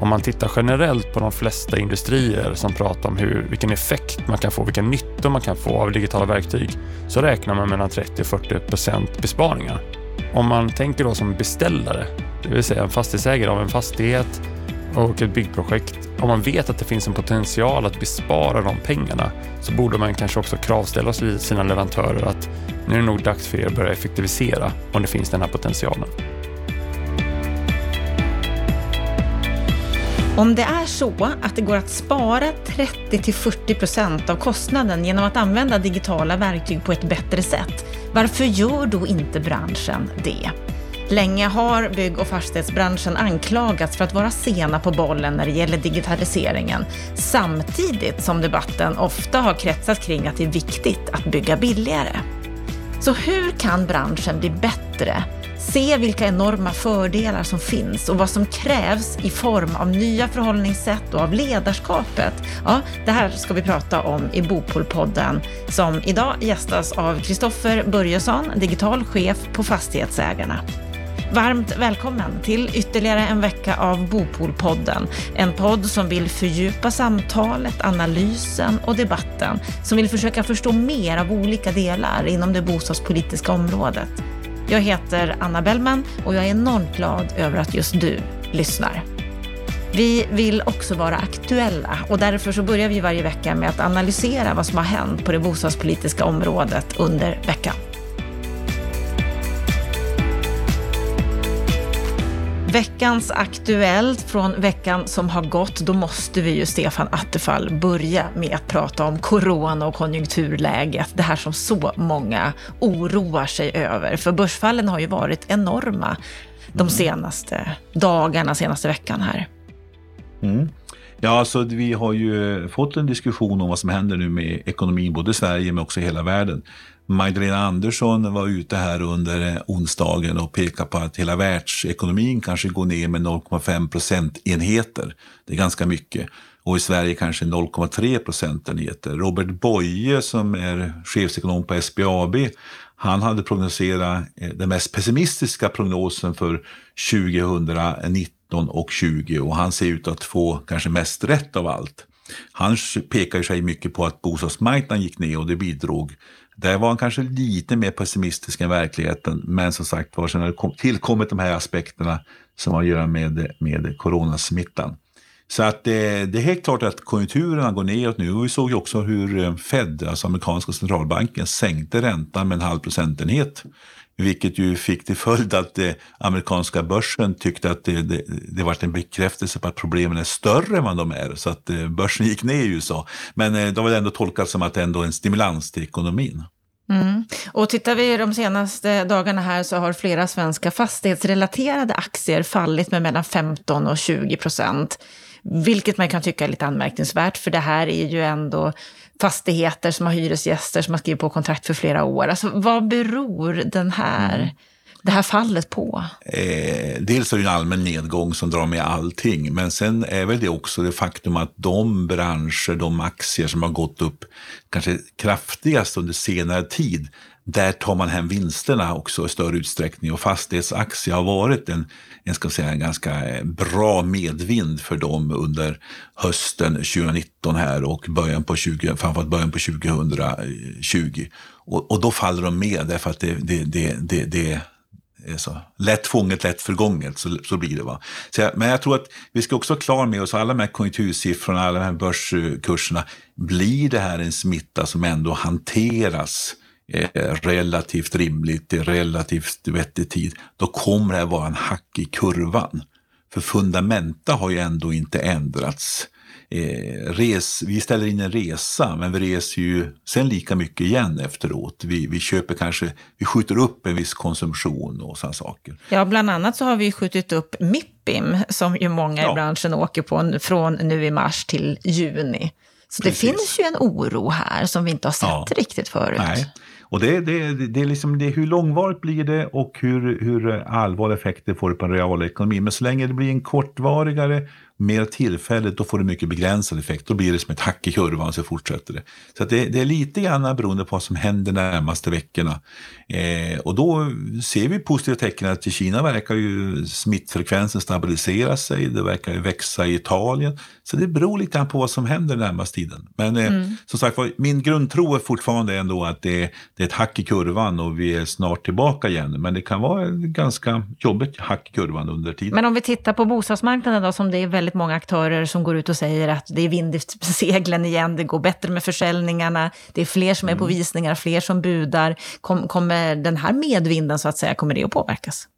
Om man tittar generellt på de flesta industrier som pratar om hur, vilken effekt man kan få, vilken nytta man kan få av digitala verktyg, så räknar man mellan 30 och 40 procent besparingar. Om man tänker då som beställare, det vill säga en fastighetsägare av en fastighet och ett byggprojekt, om man vet att det finns en potential att bespara de pengarna så borde man kanske också kravställa sig sina leverantörer att nu är det nog dags för er att börja effektivisera om det finns den här potentialen. Om det är så att det går att spara 30-40% av kostnaden genom att använda digitala verktyg på ett bättre sätt, varför gör då inte branschen det? Länge har bygg och fastighetsbranschen anklagats för att vara sena på bollen när det gäller digitaliseringen, samtidigt som debatten ofta har kretsat kring att det är viktigt att bygga billigare. Så hur kan branschen bli bättre? Se vilka enorma fördelar som finns och vad som krävs i form av nya förhållningssätt och av ledarskapet. Ja, det här ska vi prata om i Bopolpodden som idag gästas av Kristoffer Börjesson, digital chef på Fastighetsägarna. Varmt välkommen till ytterligare en vecka av Bopolpodden. En podd som vill fördjupa samtalet, analysen och debatten. Som vill försöka förstå mer av olika delar inom det bostadspolitiska området. Jag heter Anna Bellman och jag är enormt glad över att just du lyssnar. Vi vill också vara aktuella och därför så börjar vi varje vecka med att analysera vad som har hänt på det bostadspolitiska området under veckan. Veckans Aktuellt från veckan som har gått, då måste vi ju, Stefan Attefall, börja med att prata om corona och konjunkturläget. Det här som så många oroar sig över. För börsfallen har ju varit enorma de mm. senaste dagarna, senaste veckan här. Mm. Ja, alltså vi har ju fått en diskussion om vad som händer nu med ekonomin, både i Sverige men också i hela världen. Magdalena Andersson var ute här under eh, onsdagen och pekade på att hela världsekonomin kanske går ner med 0,5 procentenheter. Det är ganska mycket. Och i Sverige kanske 0,3 procentenheter. Robert Boye som är chefsekonom på SBAB, han hade prognoserat eh, den mest pessimistiska prognosen för 2019 och 20 och han ser ut att få kanske mest rätt av allt. Han pekar sig mycket på att bostadsmarknaden gick ner och det bidrog där var han kanske lite mer pessimistisk än verkligheten, men som sagt var, sen har det tillkommit de här aspekterna som har att göra med, med coronasmittan. Så att det, det är helt klart att konjunkturerna går neråt nu och vi såg ju också hur eh, Fed, alltså amerikanska centralbanken, sänkte räntan med en halv procentenhet. Vilket ju fick till följd att det amerikanska börsen tyckte att det, det, det var en bekräftelse på att problemen är större än vad de är. Så att eh, börsen gick ner i USA. Men eh, de var ändå tolkat som att det ändå är en stimulans till ekonomin. Mm. Och tittar vi de senaste dagarna här så har flera svenska fastighetsrelaterade aktier fallit med mellan 15 och 20 procent. Vilket man kan tycka är lite anmärkningsvärt, för det här är ju ändå fastigheter som har hyresgäster som har skrivit på kontrakt för flera år. Alltså, vad beror den här, mm. det här fallet på? Eh, dels är det en allmän nedgång som drar med allting, men sen är väl det också det faktum att de branscher, de aktier som har gått upp kanske kraftigast under senare tid, där tar man hem vinsterna också i större utsträckning och fastighetsaktier har varit en, en, ska säga, en ganska eh, bra medvind för dem under hösten 2019 här och början på 20, framförallt början på 2020. Och, och då faller de med därför att det, det, det, det, det är så lätt fånget, lätt förgånget, så, så blir det. Va? Så, men jag tror att vi ska också vara klara med oss, alla de här konjunktursiffrorna, alla de här börskurserna, blir det här en smitta som ändå hanteras relativt rimligt, i relativt vettig tid, då kommer det att vara en hack i kurvan. För fundamenta har ju ändå inte ändrats. Eh, res, vi ställer in en resa, men vi reser ju sen lika mycket igen efteråt. Vi, vi köper kanske, vi skjuter upp en viss konsumtion och sådana saker. Ja, bland annat så har vi skjutit upp Mippim, som ju många ja. i branschen åker på, från nu i mars till juni. Så Precis. det finns ju en oro här som vi inte har sett ja. riktigt förut. Nej. Och det, det, det är liksom det, hur långvarigt blir det och hur, hur allvarliga effekter får det på en realekonomi. Men så länge det blir en kortvarigare mer tillfälligt, då får det mycket begränsad effekt. Då blir det som ett hack i kurvan så fortsätter det. Så det, det, är lite grann beroende på vad som händer de närmaste veckorna. Eh, och då ser vi positiva tecken att i Kina verkar ju smittfrekvensen stabilisera sig, det verkar ju växa i Italien. Så det beror lite grann på vad som händer den närmaste tiden. Men eh, mm. som sagt min grundtro är fortfarande ändå att det, det, är ett hack i kurvan och vi är snart tillbaka igen. Men det kan vara ganska jobbigt hack i kurvan under tiden. Men om vi tittar på bostadsmarknaden då, som det är väldigt många aktörer som går ut och säger att det är vind i seglen igen, det går bättre med försäljningarna, det är fler som är på mm. visningar, fler som budar. Kom, kommer den här medvinden så att säga, kommer det att påverkas?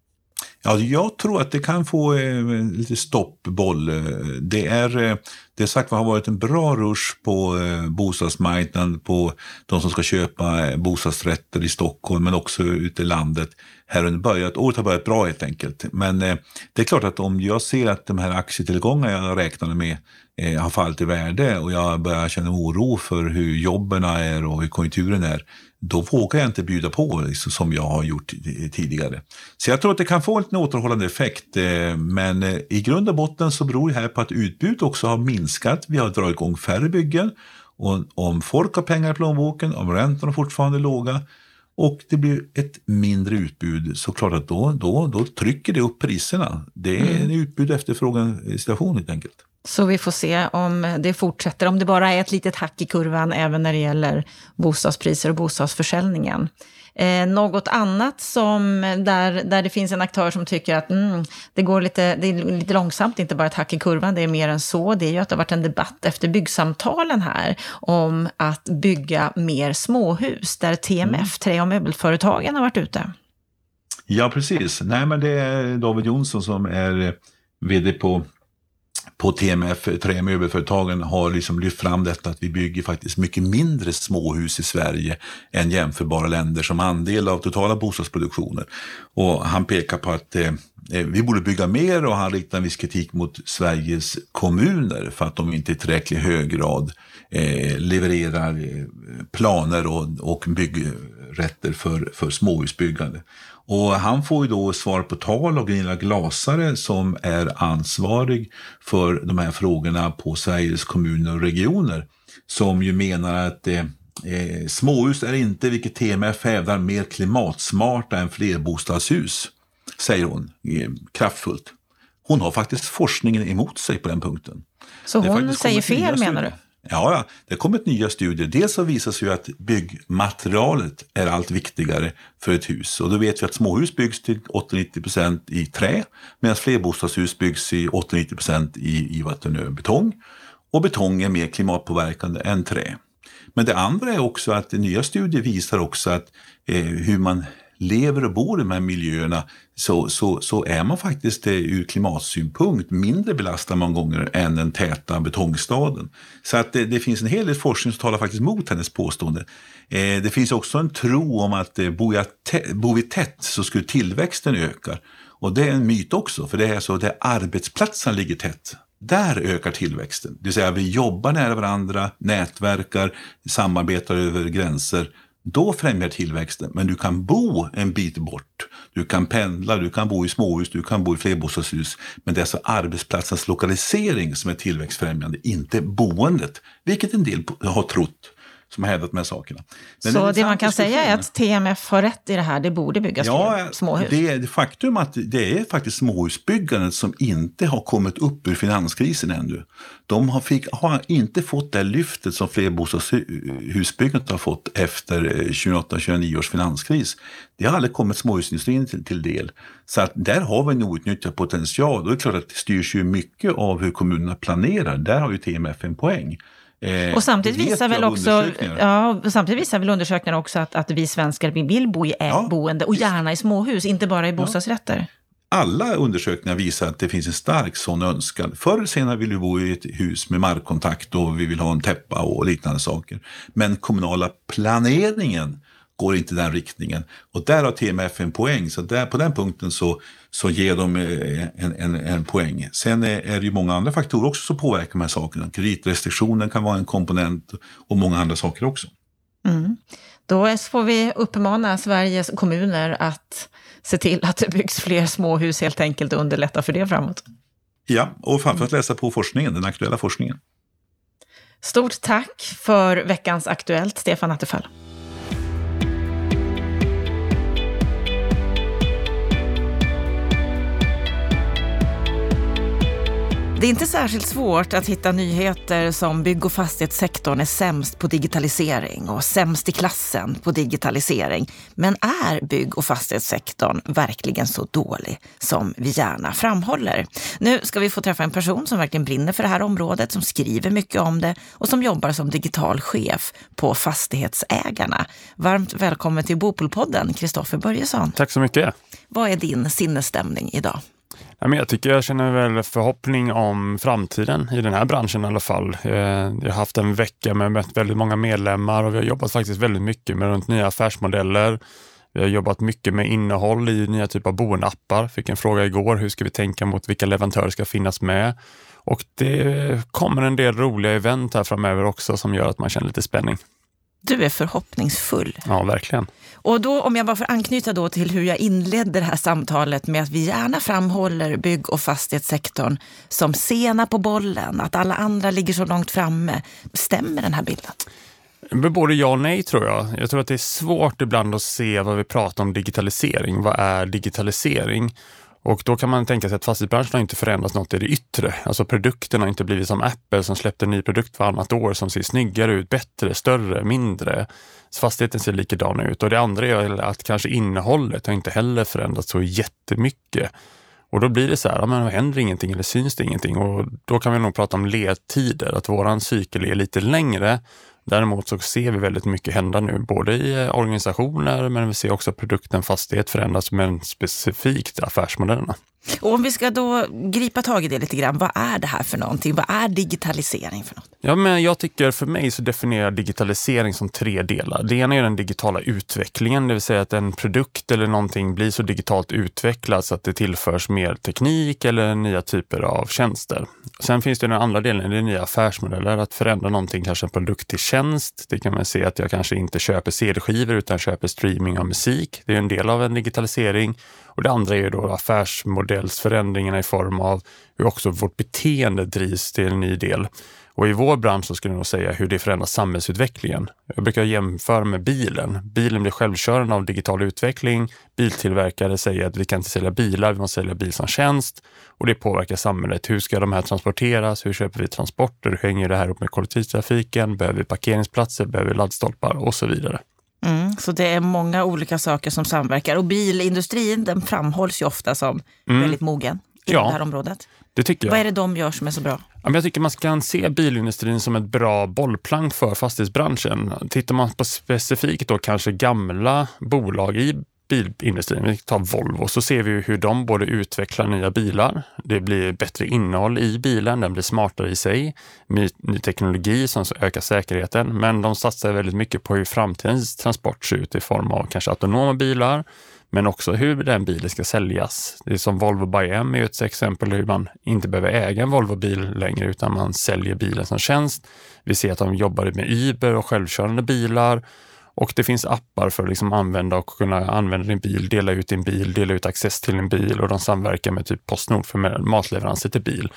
Ja, jag tror att det kan få eh, lite stoppboll. Eh, det är, eh, det sagt har varit en bra rush på eh, bostadsmarknaden, på de som ska köpa eh, bostadsrätter i Stockholm, men också ute i landet. Här under börjat, året har börjat bra helt enkelt. Men eh, det är klart att om jag ser att de här aktietillgångarna jag räknade med eh, har fallit i värde och jag börjar känna oro för hur jobben är och hur konjunkturen är, då vågar jag inte bjuda på liksom, som jag har gjort tidigare. Så jag tror att det kan få en återhållande effekt. Eh, men eh, i grund och botten så beror det här på att utbudet också har minskat. Vi har dragit igång färre byggen. Och om folk har pengar i plånboken, om räntorna fortfarande är låga och det blir ett mindre utbud, så klart att då, då, då trycker det upp priserna. Det är en mm. utbud och efterfrågan situation helt enkelt. Så vi får se om det fortsätter, om det bara är ett litet hack i kurvan även när det gäller bostadspriser och bostadsförsäljningen. Eh, något annat som, där, där det finns en aktör som tycker att mm, det går lite, det är lite långsamt, inte bara ett hack i kurvan, det är mer än så. Det är ju att det har varit en debatt efter byggsamtalen här om att bygga mer småhus, där TMF, mm. Trä och möbelföretagen, har varit ute. Ja, precis. Nej, men det är David Jonsson som är vd på på TMF, Trämöbelföretagen, har liksom lyft fram detta att vi bygger faktiskt mycket mindre småhus i Sverige än jämförbara länder som andel av totala bostadsproduktionen. Och han pekar på att eh, eh, vi borde bygga mer och han riktar en viss kritik mot Sveriges kommuner för att de inte i tillräckligt hög grad eh, levererar eh, planer och, och byggrätter för, för småhusbyggande. Och han får ju då svar på tal av Gunilla Glasare som är ansvarig för de här frågorna på Sveriges kommuner och regioner. Som ju menar att eh, eh småhus är inte, vilket TMF hävdar, mer klimatsmarta än flerbostadshus, säger hon eh, kraftfullt. Hon har faktiskt forskningen emot sig på den punkten. Så hon säger fel menar du? Ja, ja, det har kommit nya studier. Dels så visar sig ju att byggmaterialet är allt viktigare för ett hus. Och då vet vi att småhus byggs till 80-90% i trä medan flerbostadshus byggs i 80-90% i, i betong. Och betong är mer klimatpåverkande än trä. Men det andra är också att nya studier visar också att eh, hur man lever och bor i de här miljöerna så, så, så är man faktiskt eh, ur klimatsynpunkt mindre belastad många gånger än den täta betongstaden. Så att det, det finns en hel del forskning som talar faktiskt mot hennes påstående. Eh, det finns också en tro om att eh, bor, bor vi tätt så skulle tillväxten öka. Och det är en myt också, för det är så att arbetsplatserna ligger tätt. Där ökar tillväxten. Det vill säga vi jobbar nära varandra, nätverkar, samarbetar över gränser då främjar tillväxten. Men du kan bo en bit bort. Du kan pendla, du kan bo i småhus, du kan bo i flerbostadshus. Men det är alltså arbetsplatsens lokalisering som är tillväxtfrämjande, inte boendet. Vilket en del har trott som har hävdat de här sakerna. Men så det, man kan säga är att TMF har rätt i det här, det borde byggas ja, småhus? Det är faktum att det är faktiskt småhusbyggandet som inte har kommit upp ur finanskrisen ännu. De har, fick, har inte fått det lyftet som flerbostadshusbyggandet har fått efter 2008-2009 års finanskris. Det har aldrig kommit småhusindustrin till, till del. Så att där har vi en outnyttjad potential. Och det är klart att det styrs ju mycket av hur kommunerna planerar. Där har ju TMF en poäng. Eh, och samtidigt visar, väl också, ja, samtidigt visar väl undersökningar också att, att vi svenskar vill bo i ja, boende och gärna i småhus, inte bara i bostadsrätter. Ja. Alla undersökningar visar att det finns en stark sån önskan. Förr eller senare vill vi bo i ett hus med markkontakt och vi vill ha en täppa och liknande saker. Men kommunala planeringen går inte i den riktningen. Och där har TMF en poäng, så där, på den punkten så, så ger de eh, en, en, en poäng. Sen är, är det ju många andra faktorer också som påverkar de här sakerna. Kreditrestriktionen kan vara en komponent och många andra saker också. Mm. Då får vi uppmana Sveriges kommuner att se till att det byggs fler småhus helt enkelt och underlätta för det framåt. Ja, och framförallt läsa på forskningen, den aktuella forskningen. Stort tack för veckans Aktuellt, Stefan Attefall. Det är inte särskilt svårt att hitta nyheter som bygg och fastighetssektorn är sämst på digitalisering och sämst i klassen på digitalisering. Men är bygg och fastighetssektorn verkligen så dålig som vi gärna framhåller? Nu ska vi få träffa en person som verkligen brinner för det här området, som skriver mycket om det och som jobbar som digital chef på Fastighetsägarna. Varmt välkommen till Bopolpodden, Kristoffer Börjesson. Tack så mycket. Vad är din sinnesstämning idag? Jag tycker jag känner väl förhoppning om framtiden i den här branschen i alla fall. Eh, jag har haft en vecka med väldigt många medlemmar och vi har jobbat faktiskt väldigt mycket med runt nya affärsmodeller. Vi har jobbat mycket med innehåll i nya typer av boendeappar. Fick en fråga igår, hur ska vi tänka mot vilka leverantörer ska finnas med? Och det kommer en del roliga event här framöver också som gör att man känner lite spänning. Du är förhoppningsfull. Ja, verkligen. Och då, om jag bara får anknyta då till hur jag inledde det här samtalet med att vi gärna framhåller bygg och fastighetssektorn som sena på bollen, att alla andra ligger så långt framme. Stämmer den här bilden? Både ja och nej tror jag. Jag tror att det är svårt ibland att se vad vi pratar om digitalisering. Vad är digitalisering? Och då kan man tänka sig att fastighetsbranschen har inte förändrats något i det yttre. Alltså produkten har inte blivit som Apple som släppte en ny produkt varannat år som ser snyggare ut, bättre, större, mindre. Så fastigheten ser likadan ut. Och det andra är att kanske innehållet har inte heller förändrats så jättemycket. Och då blir det så här, men händer ingenting eller syns det ingenting? Och då kan vi nog prata om ledtider, att våran cykel är lite längre Däremot så ser vi väldigt mycket hända nu, både i eh, organisationer men vi ser också produkten fastighet förändras, men specifikt affärsmodellerna. Och om vi ska då gripa tag i det lite grann, vad är det här för någonting? Vad är digitalisering för något? Ja, men jag tycker för mig så definierar digitalisering som tre delar. Det ena är den digitala utvecklingen, det vill säga att en produkt eller någonting blir så digitalt utvecklad så att det tillförs mer teknik eller nya typer av tjänster. Sen finns det den andra delen, det är nya affärsmodeller, att förändra någonting, kanske en produkt till tjänst. Det kan man se att jag kanske inte köper CD-skivor utan köper streaming av musik. Det är en del av en digitalisering. Och det andra är då affärsmodellsförändringarna i form av hur också vårt beteende drivs till en ny del. Och i vår bransch så skulle jag nog säga hur det förändrar samhällsutvecklingen. Jag brukar jämföra med bilen. Bilen blir självkörande av digital utveckling. Biltillverkare säger att vi kan inte sälja bilar, vi måste sälja bil som tjänst. Och det påverkar samhället. Hur ska de här transporteras? Hur köper vi transporter? Hur hänger det här upp med kollektivtrafiken? Behöver vi parkeringsplatser? Behöver vi laddstolpar? Och så vidare. Mm, så det är många olika saker som samverkar. Och bilindustrin den framhålls ju ofta som mm. väldigt mogen i ja, det här området. Det tycker jag. Vad är det de gör som är så bra? Jag tycker man kan se bilindustrin som ett bra bollplank för fastighetsbranschen. Tittar man på specifikt då kanske gamla bolag i bilindustrin, vi tar Volvo, så ser vi hur de både utvecklar nya bilar, det blir bättre innehåll i bilen, den blir smartare i sig, ny, ny teknologi som ökar säkerheten, men de satsar väldigt mycket på hur framtidens transport ser ut i form av kanske autonoma bilar, men också hur den bilen ska säljas. Det är som Volvo by M är ett exempel hur man inte behöver äga en Volvo-bil längre utan man säljer bilen som tjänst. Vi ser att de jobbar med Uber och självkörande bilar och det finns appar för att liksom använda och kunna använda din bil, dela ut din bil, dela ut access till din bil och de samverkar med typ Postnord för matleveranser till bil.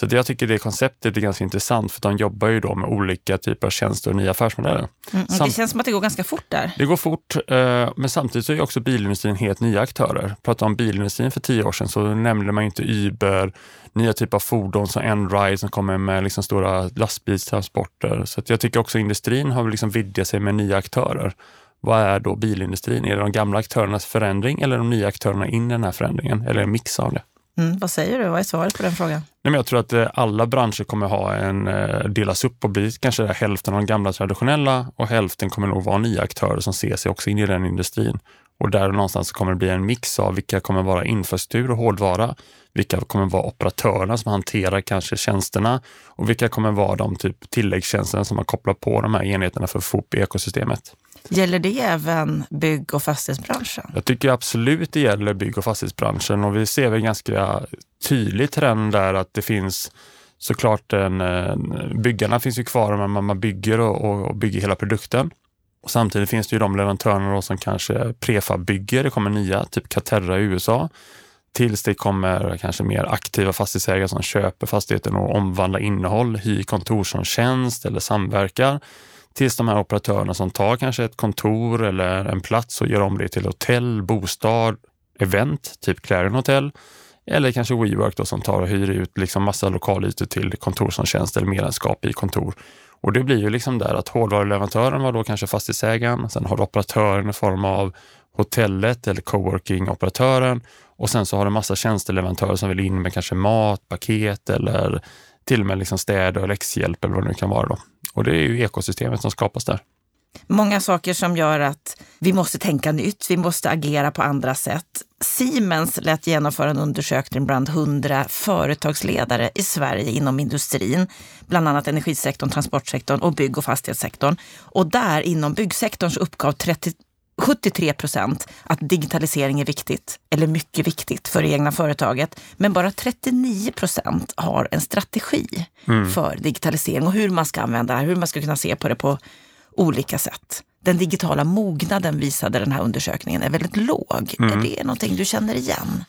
Så jag tycker det konceptet är ganska intressant för de jobbar ju då med olika typer av tjänster och nya affärsmodeller. Mm, det känns som att det går ganska fort där. Det går fort, eh, men samtidigt så är också bilindustrin helt nya aktörer. Pratar om bilindustrin för tio år sedan så nämnde man inte Uber, nya typer av fordon som Enride som kommer med liksom stora lastbilstransporter. Så jag tycker också industrin har liksom vidgat sig med nya aktörer. Vad är då bilindustrin? Är det de gamla aktörernas förändring eller de nya aktörerna in i den här förändringen? Eller en mix av det? Mm, vad säger du? Vad är svaret på den frågan? Nej, men jag tror att eh, alla branscher kommer ha en, eh, delas upp och bli kanske hälften av de gamla traditionella och hälften kommer nog vara nya aktörer som ser sig också in i den industrin. Och där någonstans kommer det bli en mix av vilka kommer vara infrastruktur och hårdvara, vilka kommer vara operatörerna som hanterar kanske tjänsterna och vilka kommer vara de typ tilläggstjänsterna som man kopplar på de här enheterna för att få upp ekosystemet. Gäller det även bygg och fastighetsbranschen? Jag tycker absolut det gäller bygg och fastighetsbranschen och vi ser en ganska tydlig trend där att det finns såklart en, byggarna finns ju kvar men man bygger och, och bygger hela produkten. Och samtidigt finns det ju de leverantörerna som kanske prefab bygger, det kommer nya, typ Caterra i USA tills det kommer kanske mer aktiva fastighetsägare som köper fastigheten och omvandlar innehåll, hyr kontor som tjänst eller samverkar. Tills de här operatörerna som tar kanske ett kontor eller en plats och gör om det till hotell, bostad, event, typ Clarion Hotel. Eller kanske WeWork då, som tar och hyr ut liksom massa lokalytor till kontor som tjänst eller medlemskap i kontor. Och det blir ju liksom där att hårdvaruleverantören var då kanske fastighetsägaren, sen har du operatören i form av hotellet eller coworking-operatören och sen så har du massa tjänsteleverantörer som vill in med kanske mat, paket eller till och med liksom städ och läxhjälp eller vad det nu kan vara. Då. Och det är ju ekosystemet som skapas där. Många saker som gör att vi måste tänka nytt, vi måste agera på andra sätt. Siemens lät genomföra en undersökning bland hundra företagsledare i Sverige inom industrin, bland annat energisektorn, transportsektorn och bygg och fastighetssektorn. Och där inom byggsektorn så uppgav 30, 73 procent att digitalisering är viktigt eller mycket viktigt för det egna företaget. Men bara 39 procent har en strategi mm. för digitalisering och hur man ska använda det, hur man ska kunna se på det på olika sätt. Den digitala mognaden visade den här undersökningen är väldigt låg. Mm. Är det någonting du känner igen?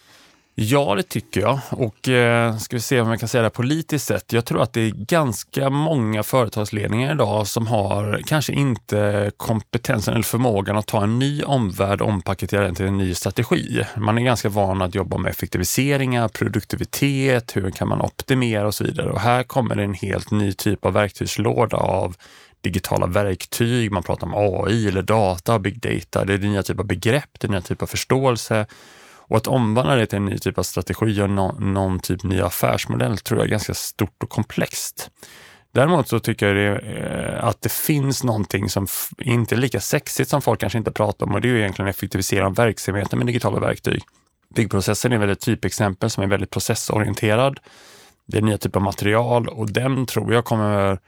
Ja, det tycker jag. Och eh, ska vi se om jag kan säga det politiskt sett. Jag tror att det är ganska många företagsledningar idag som har kanske inte kompetensen eller förmågan att ta en ny omvärld och ompaketera den till en ny strategi. Man är ganska van att jobba med effektiviseringar, produktivitet, hur kan man optimera och så vidare. Och här kommer en helt ny typ av verktygslåda av digitala verktyg, man pratar om AI eller data, big data. Det är nya typer av begrepp, det är nya typer av förståelse. Och att omvandla det till en ny typ av strategi och no någon typ ny affärsmodell tror jag är ganska stort och komplext. Däremot så tycker jag det, eh, att det finns någonting som inte är lika sexigt som folk kanske inte pratar om och det är ju egentligen effektivisera verksamheten med digitala verktyg. Byggprocessen är väl ett typexempel som är väldigt processorienterad. Det är nya typer av material och den tror jag kommer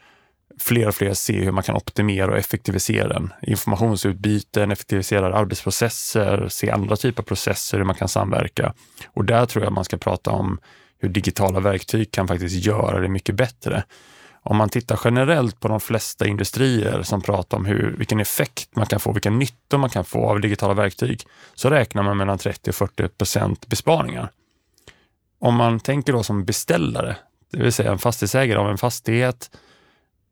fler och fler se hur man kan optimera och effektivisera den. Informationsutbyten, effektivisera arbetsprocesser, se andra typer av processer, hur man kan samverka. Och där tror jag man ska prata om hur digitala verktyg kan faktiskt göra det mycket bättre. Om man tittar generellt på de flesta industrier som pratar om hur, vilken effekt man kan få, vilken nytta man kan få av digitala verktyg, så räknar man mellan 30 och 40 procent besparingar. Om man tänker då som beställare, det vill säga en fastighetsägare av en fastighet,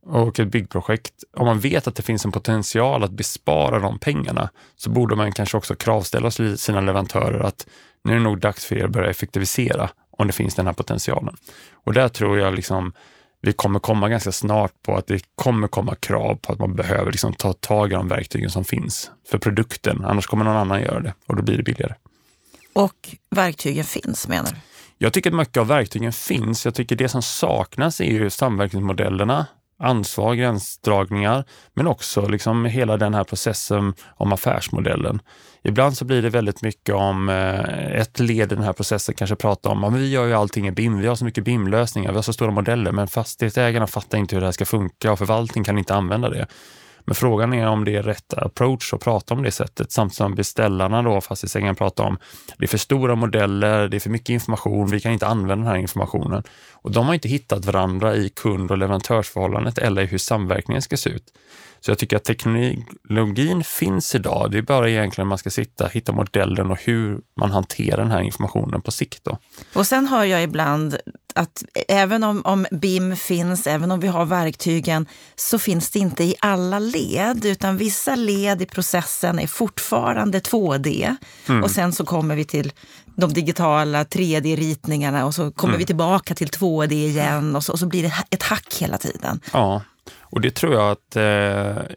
och ett byggprojekt, om man vet att det finns en potential att bespara de pengarna så borde man kanske också kravställa sina leverantörer att nu är det nog dags för er att börja effektivisera om det finns den här potentialen. Och där tror jag liksom vi kommer komma ganska snart på att det kommer komma krav på att man behöver liksom ta tag i de verktygen som finns för produkten. Annars kommer någon annan göra det och då blir det billigare. Och verktygen finns menar du? Jag tycker att mycket av verktygen finns. Jag tycker det som saknas är ju samverkansmodellerna ansvar, gränsdragningar, men också liksom hela den här processen om affärsmodellen. Ibland så blir det väldigt mycket om eh, ett led i den här processen, kanske prata om att vi gör ju allting i BIM, vi har så mycket BIM-lösningar, vi har så stora modeller, men fastighetsägarna fattar inte hur det här ska funka och förvaltningen kan inte använda det. Men frågan är om det är rätt approach att prata om det sättet, samtidigt som beställarna då, fastighetsägaren pratar om, det är för stora modeller, det är för mycket information, vi kan inte använda den här informationen. Och de har inte hittat varandra i kund och leverantörsförhållandet eller i hur samverkningen ska se ut. Så jag tycker att teknologin finns idag. Det är bara egentligen man ska sitta, hitta modellen och hur man hanterar den här informationen på sikt. Då. Och sen hör jag ibland att även om, om BIM finns, även om vi har verktygen, så finns det inte i alla led, utan vissa led i processen är fortfarande 2D. Mm. Och sen så kommer vi till de digitala 3D-ritningarna och så kommer mm. vi tillbaka till 2D igen och så, och så blir det ett hack hela tiden. Ja. Och det tror jag att, eh,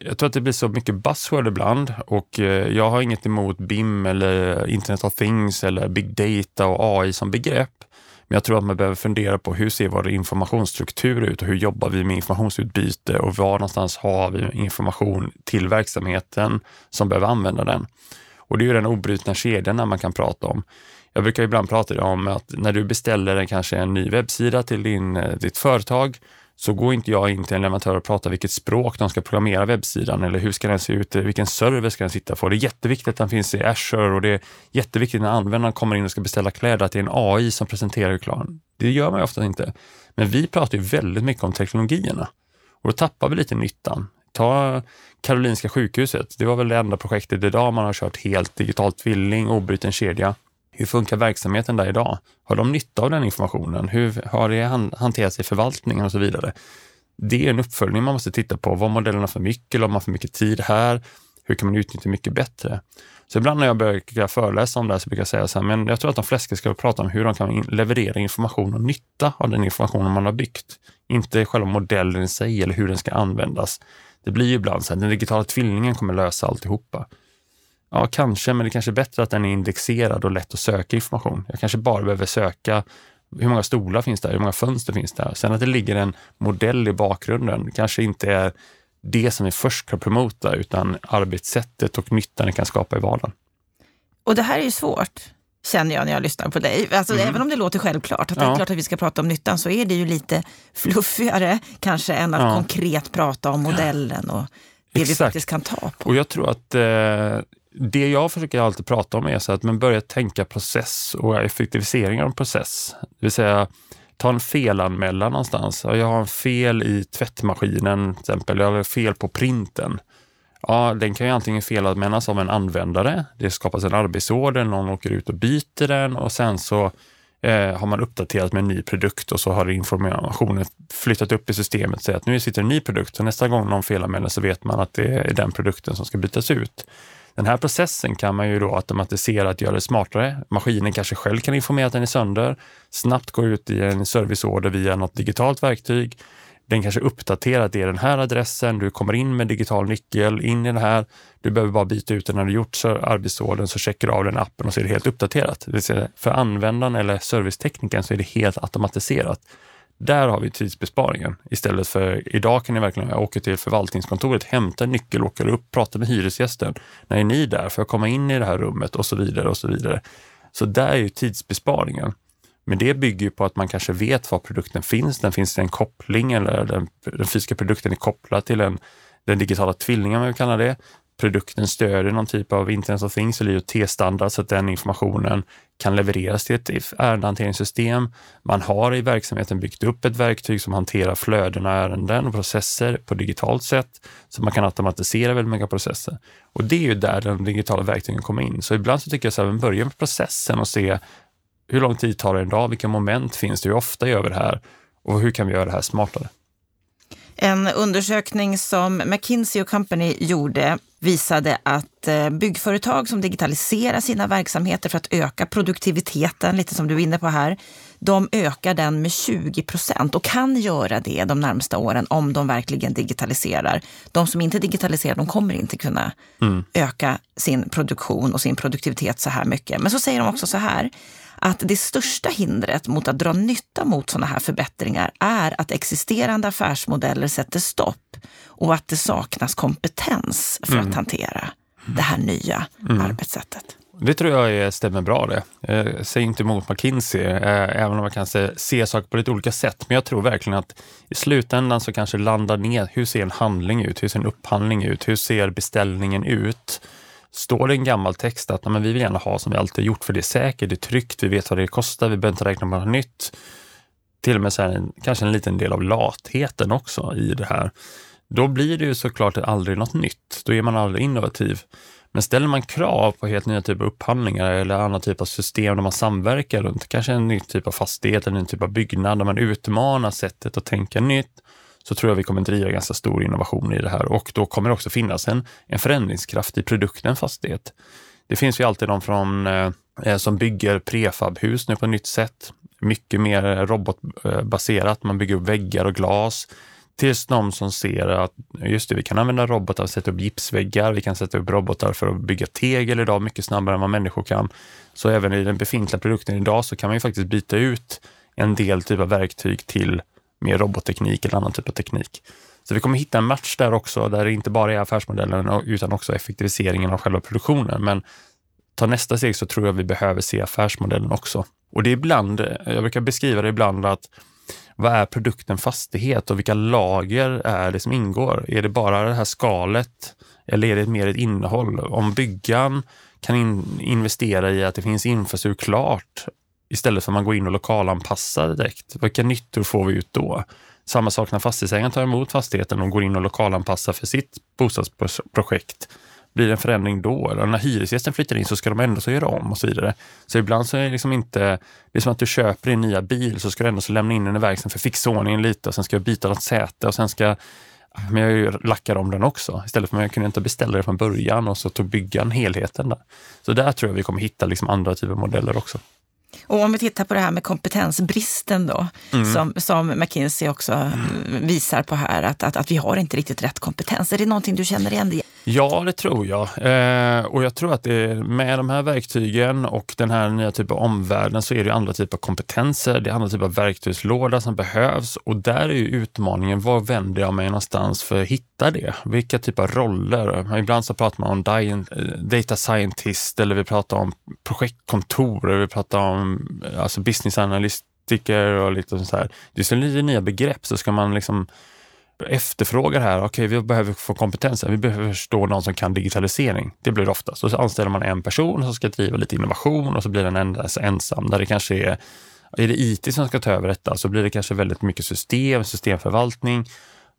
jag tror att det blir så mycket buzzword ibland och eh, jag har inget emot BIM eller Internet of Things eller Big Data och AI som begrepp. Men jag tror att man behöver fundera på hur ser vår informationsstruktur ut och hur jobbar vi med informationsutbyte och var någonstans har vi information till verksamheten som behöver använda den. Och det är ju den obrutna kedjan man kan prata om. Jag brukar ibland prata om att när du beställer en, kanske en ny webbsida till din, eh, ditt företag så går inte jag in till en leverantör och pratar vilket språk de ska programmera webbsidan eller hur ska den se ut, eh, vilken server ska den sitta på. Det är jätteviktigt att den finns i Azure och det är jätteviktigt när användaren kommer in och ska beställa kläder att det är en AI som presenterar reklamen. Det gör man ju ofta inte. Men vi pratar ju väldigt mycket om teknologierna och då tappar vi lite nyttan. Ta Karolinska sjukhuset. Det var väl det enda projektet idag man har kört helt digitalt tvilling, obruten kedja. Hur funkar verksamheten där idag? Har de nytta av den informationen? Hur har det hanterats i förvaltningen och så vidare? Det är en uppföljning man måste titta på. Var modellerna för mycket? Eller har man för mycket tid här? Hur kan man utnyttja mycket bättre? Så ibland när jag börjar föreläsa om det här så brukar jag säga så här, men jag tror att de flesta ska prata om hur de kan leverera information och nytta av den informationen man har byggt. Inte själva modellen i sig eller hur den ska användas. Det blir ju ibland så här, den digitala tvillingen kommer lösa alltihopa. Ja, kanske, men det kanske är bättre att den är indexerad och lätt att söka information. Jag kanske bara behöver söka hur många stolar finns där, hur många fönster finns där. Sen att det ligger en modell i bakgrunden kanske inte är det som vi först ska promota, utan arbetssättet och nyttan det kan skapa i vardagen. Och det här är ju svårt, känner jag när jag lyssnar på dig. Alltså, mm. Även om det låter självklart, att det är klart att vi ska prata om nyttan, så är det ju lite fluffigare kanske än att ja. konkret prata om modellen och det Exakt. vi faktiskt kan ta på. Och jag tror att eh, det jag försöker alltid prata om är så att man börjar tänka process och effektivisering av process. Det vill säga, ta en felanmälan någonstans. Jag har en fel i tvättmaskinen till exempel, jag har fel på printen. Ja, den kan ju antingen felanmälas av en användare, det skapas en arbetsorder, någon åker ut och byter den och sen så eh, har man uppdaterat med en ny produkt och så har informationen flyttat upp i systemet och säger att nu sitter en ny produkt. och nästa gång någon felanmäler så vet man att det är den produkten som ska bytas ut. Den här processen kan man ju då automatisera att göra det smartare. Maskinen kanske själv kan informera att den är sönder, snabbt gå ut i en serviceorder via något digitalt verktyg. Den kanske uppdaterar att det är den här adressen, du kommer in med digital nyckel, in i den här. Du behöver bara byta ut den när du gjort så arbetsordern så checkar du av den appen och så är det helt uppdaterat. Det vill säga för användaren eller serviceteknikern så är det helt automatiserat. Där har vi tidsbesparingen. Istället för idag kan ni verkligen åka till förvaltningskontoret, hämta en nyckel, åka upp, prata med hyresgästen. När är ni där för jag komma in i det här rummet och så vidare och så vidare. Så där är ju tidsbesparingen. Men det bygger ju på att man kanske vet var produkten finns. Den finns i en koppling eller den, den fysiska produkten är kopplad till en, den digitala tvillingen, om vi kallar det produkten stödjer någon typ av Internet of Things eller IoT-standard så att den informationen kan levereras till ett ärendehanteringssystem. Man har i verksamheten byggt upp ett verktyg som hanterar flöden av ärenden och processer på digitalt sätt, så man kan automatisera väldigt många processer. Och det är ju där den digitala verktygen kommer in. Så ibland så tycker jag att börja med processen och se hur lång tid tar det en dag? Vilka moment finns det? Hur ofta gör vi det här? Och hur kan vi göra det här smartare? En undersökning som McKinsey Company gjorde visade att eh, byggföretag som digitaliserar sina verksamheter för att öka produktiviteten, lite som du är inne på här, de ökar den med 20 procent och kan göra det de närmsta åren om de verkligen digitaliserar. De som inte digitaliserar, de kommer inte kunna mm. öka sin produktion och sin produktivitet så här mycket. Men så säger de också så här, att det största hindret mot att dra nytta mot sådana här förbättringar är att existerande affärsmodeller sätter stopp och att det saknas kompetens för mm. att hantera det här nya mm. arbetssättet. Det tror jag stämmer bra det. Jag säger inte emot McKinsey, eh, även om man kan se saker på lite olika sätt. Men jag tror verkligen att i slutändan så kanske landar ner, hur ser en handling ut? Hur ser en upphandling ut? Hur ser beställningen ut? Står det en gammal text att men vi vill gärna ha som vi alltid gjort för det är säkert, det är tryggt, vi vet vad det kostar, vi behöver inte räkna på något nytt. Till och med så här, kanske en liten del av latheten också i det här. Då blir det ju såklart aldrig något nytt. Då är man aldrig innovativ. Men ställer man krav på helt nya typer av upphandlingar eller andra typer av system där man samverkar runt kanske en ny typ av fastighet eller en ny typ av byggnad där man utmanar sättet att tänka nytt så tror jag vi kommer driva ganska stor innovation i det här och då kommer det också finnas en, en förändringskraft i produkten fastighet. Det finns ju alltid de från, eh, eh, som bygger prefabhus nu på ett nytt sätt. Mycket mer eh, robotbaserat. Man bygger upp väggar och glas. Tills de som ser att just det, vi kan använda robotar och sätta upp gipsväggar. Vi kan sätta upp robotar för att bygga tegel idag mycket snabbare än vad människor kan. Så även i den befintliga produkten idag så kan man ju faktiskt byta ut en del typ av verktyg till mer robotteknik eller annan typ av teknik. Så vi kommer hitta en match där också, där det inte bara är affärsmodellen utan också effektiviseringen av själva produktionen. Men ta nästa steg så tror jag vi behöver se affärsmodellen också. Och det är ibland, jag brukar beskriva det ibland att vad är produkten fastighet och vilka lager är det som ingår? Är det bara det här skalet eller är det mer ett innehåll? Om byggan kan in investera i att det finns infrastruktur klart istället för att man går in och lokalanpassar direkt. Vilka nyttor får vi ut då? Samma sak när fastighetsägaren tar emot fastigheten och går in och lokalanpassar för sitt bostadsprojekt. Blir det en förändring då? Eller när hyresgästen flyttar in så ska de ändå så göra om och så vidare. Så ibland så är det liksom inte, det är som att du köper din nya bil så ska du ändå så lämna in den i verkstaden för att fixa ordningen lite och sen ska jag byta något säte och sen ska men jag lackar om den också. Istället för att jag kunde inte beställa det från början och så tog byggan helheten där. Så där tror jag vi kommer hitta liksom andra typer av modeller också. Och om vi tittar på det här med kompetensbristen då, mm. som, som McKinsey också mm. visar på här, att, att, att vi har inte riktigt rätt kompetens. Är det någonting du känner igen dig Ja, det tror jag. Eh, och jag tror att det, med de här verktygen och den här nya typen av omvärlden så är det andra typer av kompetenser, det är andra typer av verktygslåda som behövs och där är ju utmaningen, var vänder jag mig någonstans för att hitta det? Vilka typer av roller? Ibland så pratar man om data scientist eller vi pratar om projektkontor, eller vi pratar om Liksom, alltså business analytiker och lite sånt här. Det är så lite nya begrepp så ska man liksom efterfrågar här, okej okay, vi behöver få kompetens, vi behöver förstå någon som kan digitalisering. Det blir det oftast. Och så anställer man en person som ska driva lite innovation och så blir den endast alltså ensam. Där det kanske är, är det IT som ska ta över detta så blir det kanske väldigt mycket system, systemförvaltning.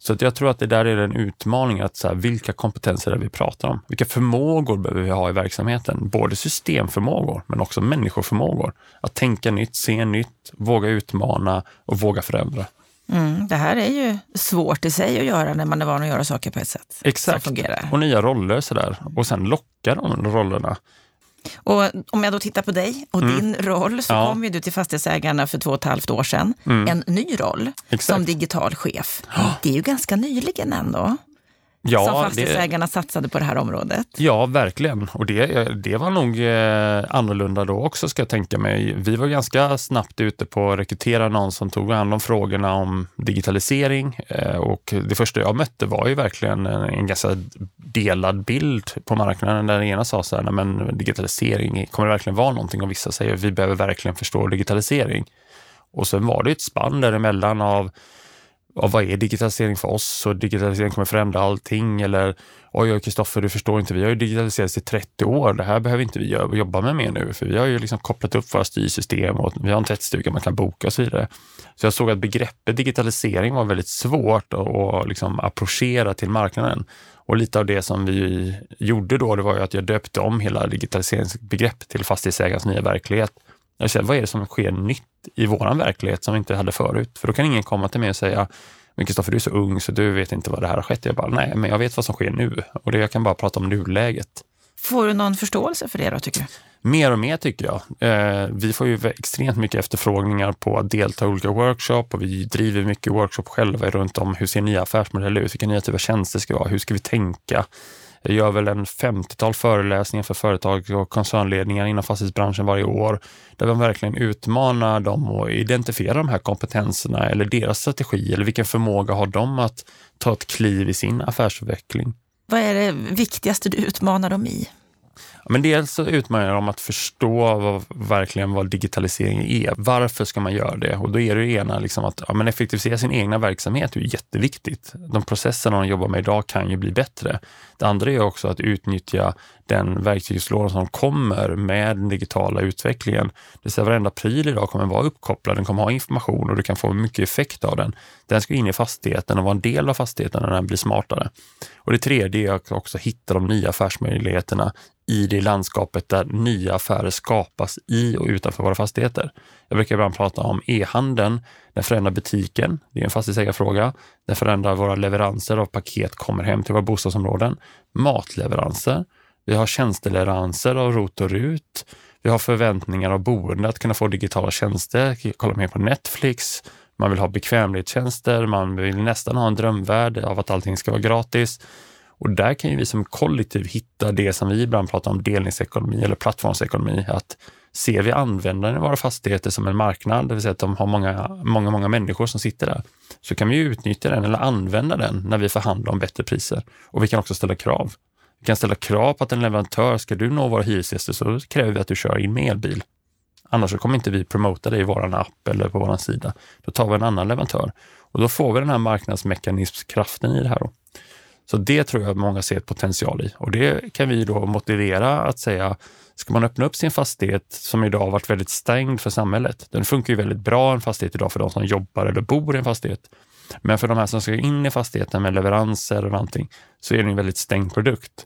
Så jag tror att det där är en utmaning, att så här, vilka kompetenser är det vi pratar om? Vilka förmågor behöver vi ha i verksamheten? Både systemförmågor, men också människoförmågor. Att tänka nytt, se nytt, våga utmana och våga förändra. Mm, det här är ju svårt i sig att göra när man är van att göra saker på ett sätt Exakt. som fungerar. Och nya roller sådär. Och sen locka de rollerna. Och om jag då tittar på dig och mm. din roll så ja. kom ju du till Fastighetsägarna för två och ett halvt år sedan. Mm. En ny roll Exakt. som digital chef. Det är ju ganska nyligen ändå ja, som fastighetsägarna det, satsade på det här området. Ja, verkligen. Och det, det var nog eh, annorlunda då också ska jag tänka mig. Vi var ganska snabbt ute på att rekrytera någon som tog hand om frågorna om digitalisering. Eh, och det första jag mötte var ju verkligen en, en ganska delad bild på marknaden där den ena sa så här, men digitalisering, kommer det verkligen vara någonting? Och vissa säger, vi behöver verkligen förstå digitalisering. Och sen var det ett spann däremellan av ja, vad är digitalisering för oss? Och digitalisering kommer förändra allting. Eller oj, Kristoffer, du förstår inte, vi har ju digitaliserats i 30 år. Det här behöver inte vi jobba med mer nu, för vi har ju liksom kopplat upp våra styrsystem och vi har en tvättstuga man kan boka och så vidare. Så jag såg att begreppet digitalisering var väldigt svårt att liksom approchera till marknaden. Och lite av det som vi gjorde då, det var ju att jag döpte om hela digitaliseringsbegrepp till fastighetsägarens nya verklighet. Jag säger, vad är det som sker nytt i våran verklighet som vi inte hade förut? För då kan ingen komma till mig och säga, men Kristoffer, du är så ung så du vet inte vad det här har skett. Jag bara, nej, men jag vet vad som sker nu och det, jag kan bara prata om nuläget. Får du någon förståelse för det då, tycker du? Mer och mer tycker jag. Eh, vi får ju extremt mycket efterfrågningar på att delta i olika workshop och vi driver mycket workshop själva runt om hur ser nya affärsmodeller ut? Vilka nya typer av tjänster ska vi ha? Hur ska vi tänka? Jag gör väl en 50-tal föreläsningar för företag och koncernledningar inom fastighetsbranschen varje år, där man verkligen utmanar dem och identifiera de här kompetenserna eller deras strategi eller vilken förmåga har de att ta ett kliv i sin affärsutveckling. Vad är det viktigaste du utmanar dem i? Men dels så utmanar jag dem att förstå vad, verkligen vad digitalisering är. Varför ska man göra det? Och då är det ena liksom att ja, men effektivisera sin egna verksamhet är jätteviktigt. De processerna de jobbar med idag kan ju bli bättre. Det andra är också att utnyttja den verktygslåda som kommer med den digitala utvecklingen. Det vill säga varenda pryl idag kommer vara uppkopplad, den kommer ha information och du kan få mycket effekt av den. Den ska in i fastigheten och vara en del av fastigheten när den blir smartare. Och det tredje är att också hitta de nya affärsmöjligheterna i det landskapet där nya affärer skapas i och utanför våra fastigheter. Jag brukar ibland prata om e-handeln. Den förändrar butiken. Det är en fastighetsägarfråga. Den förändrar våra leveranser av paket kommer hem till våra bostadsområden. Matleveranser. Vi har tjänsteleveranser av ROT och RUT. Vi har förväntningar av boende att kunna få digitala tjänster, kolla mer på Netflix. Man vill ha bekvämlighetstjänster, man vill nästan ha en drömvärld av att allting ska vara gratis. Och där kan ju vi som kollektiv hitta det som vi ibland pratar om delningsekonomi eller plattformsekonomi. Att ser vi användaren i våra fastigheter som en marknad, det vill säga att de har många, många, många människor som sitter där, så kan vi utnyttja den eller använda den när vi förhandlar om bättre priser. Och vi kan också ställa krav. Vi kan ställa krav på att en leverantör, ska du nå våra hyresgäster så kräver vi att du kör in med elbil. Annars så kommer inte vi promota det i vår app eller på vår sida. Då tar vi en annan leverantör och då får vi den här marknadsmekanismkraften i det här. Då. Så det tror jag många ser potential i och det kan vi då motivera att säga, ska man öppna upp sin fastighet som idag varit väldigt stängd för samhället. Den funkar ju väldigt bra, en fastighet idag för de som jobbar eller bor i en fastighet. Men för de här som ska in i fastigheten med leveranser och någonting så är det en väldigt stängd produkt.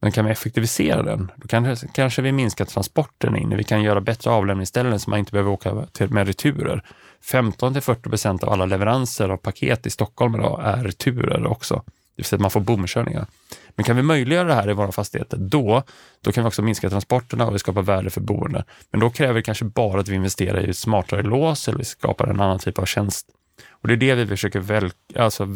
Men kan vi effektivisera den, då kanske, kanske vi minskar transporten in. Vi kan göra bättre avlämningsställen så man inte behöver åka till, med returer. 15 till 40 procent av alla leveranser av paket i Stockholm idag är returer också. Det vill säga att man får bomkörningar. Men kan vi möjliggöra det här i våra fastigheter, då, då kan vi också minska transporterna och vi skapar värde för boende. Men då kräver det kanske bara att vi investerar i smartare lås eller vi skapar en annan typ av tjänst. Och det är det vi försöker väl, alltså,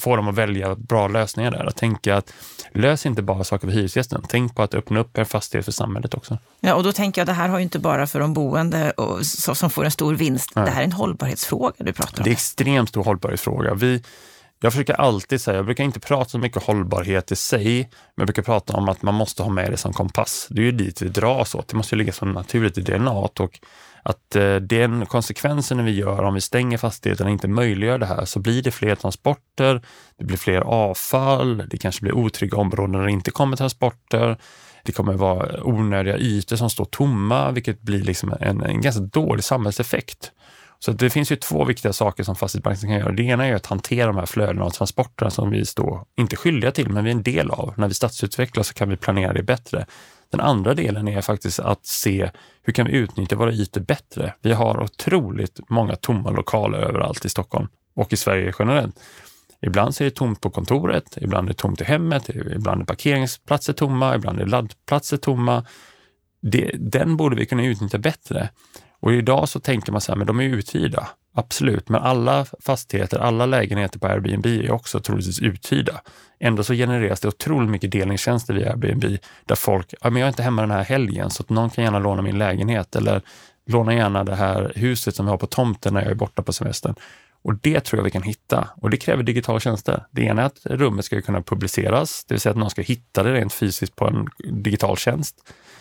få dem att välja bra lösningar där. Att tänka att lös inte bara saker för hyresgästen. Tänk på att öppna upp en fastighet för samhället också. Ja, och då tänker jag det här har ju inte bara för de boende och, som får en stor vinst. Nej. Det här är en hållbarhetsfråga du pratar om. Det är en extremt stor hållbarhetsfråga. Vi, jag försöker alltid säga, jag brukar inte prata så mycket hållbarhet i sig, men jag brukar prata om att man måste ha med det som kompass. Det är ju dit vi dras åt. Det måste ju ligga så naturligt i DNA och att eh, den konsekvensen vi gör om vi stänger fastigheten och inte möjliggör det här så blir det fler transporter, det blir fler avfall, det kanske blir otrygga områden där det inte kommer transporter. Det kommer vara onödiga ytor som står tomma, vilket blir liksom en, en ganska dålig samhällseffekt. Så det finns ju två viktiga saker som fastighetsbanken kan göra. Det ena är att hantera de här flödena och transporterna som vi står, inte skyldiga till, men vi är en del av. När vi stadsutvecklar så kan vi planera det bättre. Den andra delen är faktiskt att se hur kan vi utnyttja våra ytor bättre? Vi har otroligt många tomma lokaler överallt i Stockholm och i Sverige generellt. Ibland så är det tomt på kontoret, ibland är det tomt i hemmet, ibland är parkeringsplatser tomma, ibland är laddplatser tomma. Det, den borde vi kunna utnyttja bättre. Och idag så tänker man så här, men de är uthyrda. Absolut, men alla fastigheter, alla lägenheter på Airbnb är också troligtvis uthyrda. Ändå så genereras det otroligt mycket delningstjänster via Airbnb där folk, ja men jag är inte hemma den här helgen så att någon kan gärna låna min lägenhet eller låna gärna det här huset som vi har på tomten när jag är borta på semestern. Och det tror jag vi kan hitta och det kräver digitala tjänster. Det ena är att rummet ska kunna publiceras, det vill säga att någon ska hitta det rent fysiskt på en digital tjänst.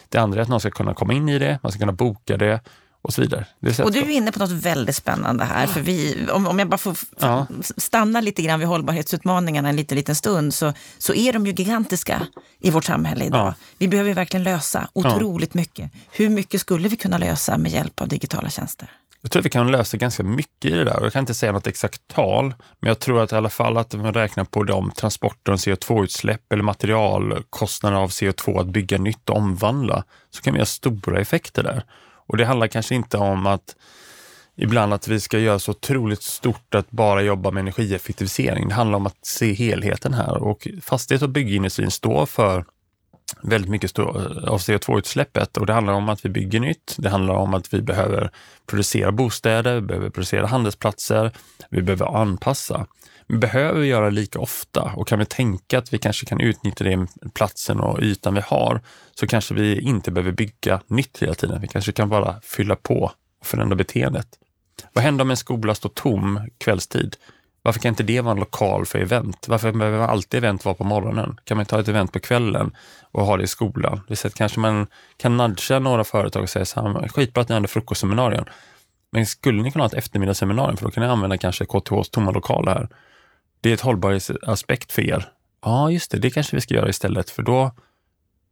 Det andra är att någon ska kunna komma in i det, man ska kunna boka det och så vidare. och du är inne på något väldigt spännande här. För vi, om, om jag bara får ja. stanna lite grann vid hållbarhetsutmaningarna en liten, liten stund så, så är de ju gigantiska i vårt samhälle idag. Ja. Vi behöver verkligen lösa otroligt ja. mycket. Hur mycket skulle vi kunna lösa med hjälp av digitala tjänster? Jag tror att vi kan lösa ganska mycket i det där. Jag kan inte säga något exakt tal, men jag tror att i alla fall att man räknar på de transporter och CO2-utsläpp eller materialkostnader av CO2 att bygga nytt och omvandla, så kan vi ha stora effekter där. Och det handlar kanske inte om att ibland att vi ska göra så otroligt stort att bara jobba med energieffektivisering. Det handlar om att se helheten här och fastighets och byggindustrin står för väldigt mycket av CO2-utsläppet och det handlar om att vi bygger nytt. Det handlar om att vi behöver producera bostäder, vi behöver producera handelsplatser, vi behöver anpassa. Behöver vi göra det lika ofta och kan vi tänka att vi kanske kan utnyttja den platsen och ytan vi har så kanske vi inte behöver bygga nytt hela tiden. Vi kanske kan bara fylla på och förändra beteendet. Vad händer om en skola står tom kvällstid? Varför kan inte det vara en lokal för event? Varför behöver alltid event vara på morgonen? Kan man ta ett event på kvällen och ha det i skolan? Det sätt kanske man kan nudga några företag och säga så här, skitbra att ni hade frukostseminarium. Men skulle ni kunna ha ett eftermiddagsseminarium? För då kan ni använda kanske KTHs tomma lokaler här det är ett hållbarhetsaspekt för er. Ja, just det, det kanske vi ska göra istället för då,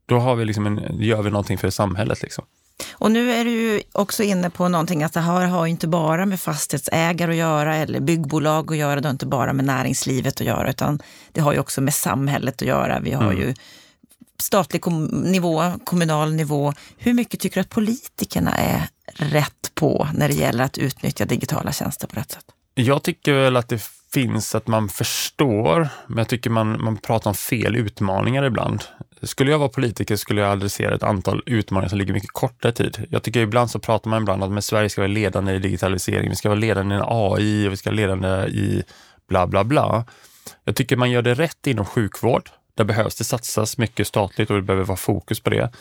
då har vi liksom en, gör vi någonting för samhället. Liksom. Och nu är du också inne på någonting att det här har inte bara med fastighetsägare att göra eller byggbolag att göra, det har inte bara med näringslivet att göra, utan det har ju också med samhället att göra. Vi har mm. ju statlig kom nivå, kommunal nivå. Hur mycket tycker du att politikerna är rätt på när det gäller att utnyttja digitala tjänster på rätt sätt? Jag tycker väl att det finns att man förstår, men jag tycker man, man pratar om fel utmaningar ibland. Skulle jag vara politiker skulle jag adressera ett antal utmaningar som ligger mycket kortare tid. Jag tycker ibland så pratar man ibland om att Sverige ska vara ledande i digitalisering, vi ska vara ledande i AI och vi ska vara ledande i bla bla bla. Jag tycker man gör det rätt inom sjukvård. Där behövs det satsas mycket statligt och det behöver vara fokus på det.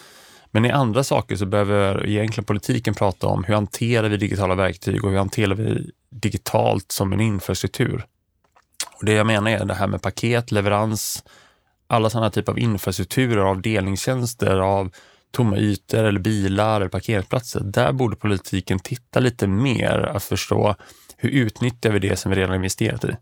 Men i andra saker så behöver egentligen politiken prata om hur hanterar vi digitala verktyg och hur hanterar vi digitalt som en infrastruktur. Och Det jag menar är det här med paket, leverans, alla sådana typer av infrastrukturer, av delningstjänster, av tomma ytor eller bilar eller parkeringsplatser. Där borde politiken titta lite mer att förstå hur utnyttjar vi det som vi redan investerat i? Det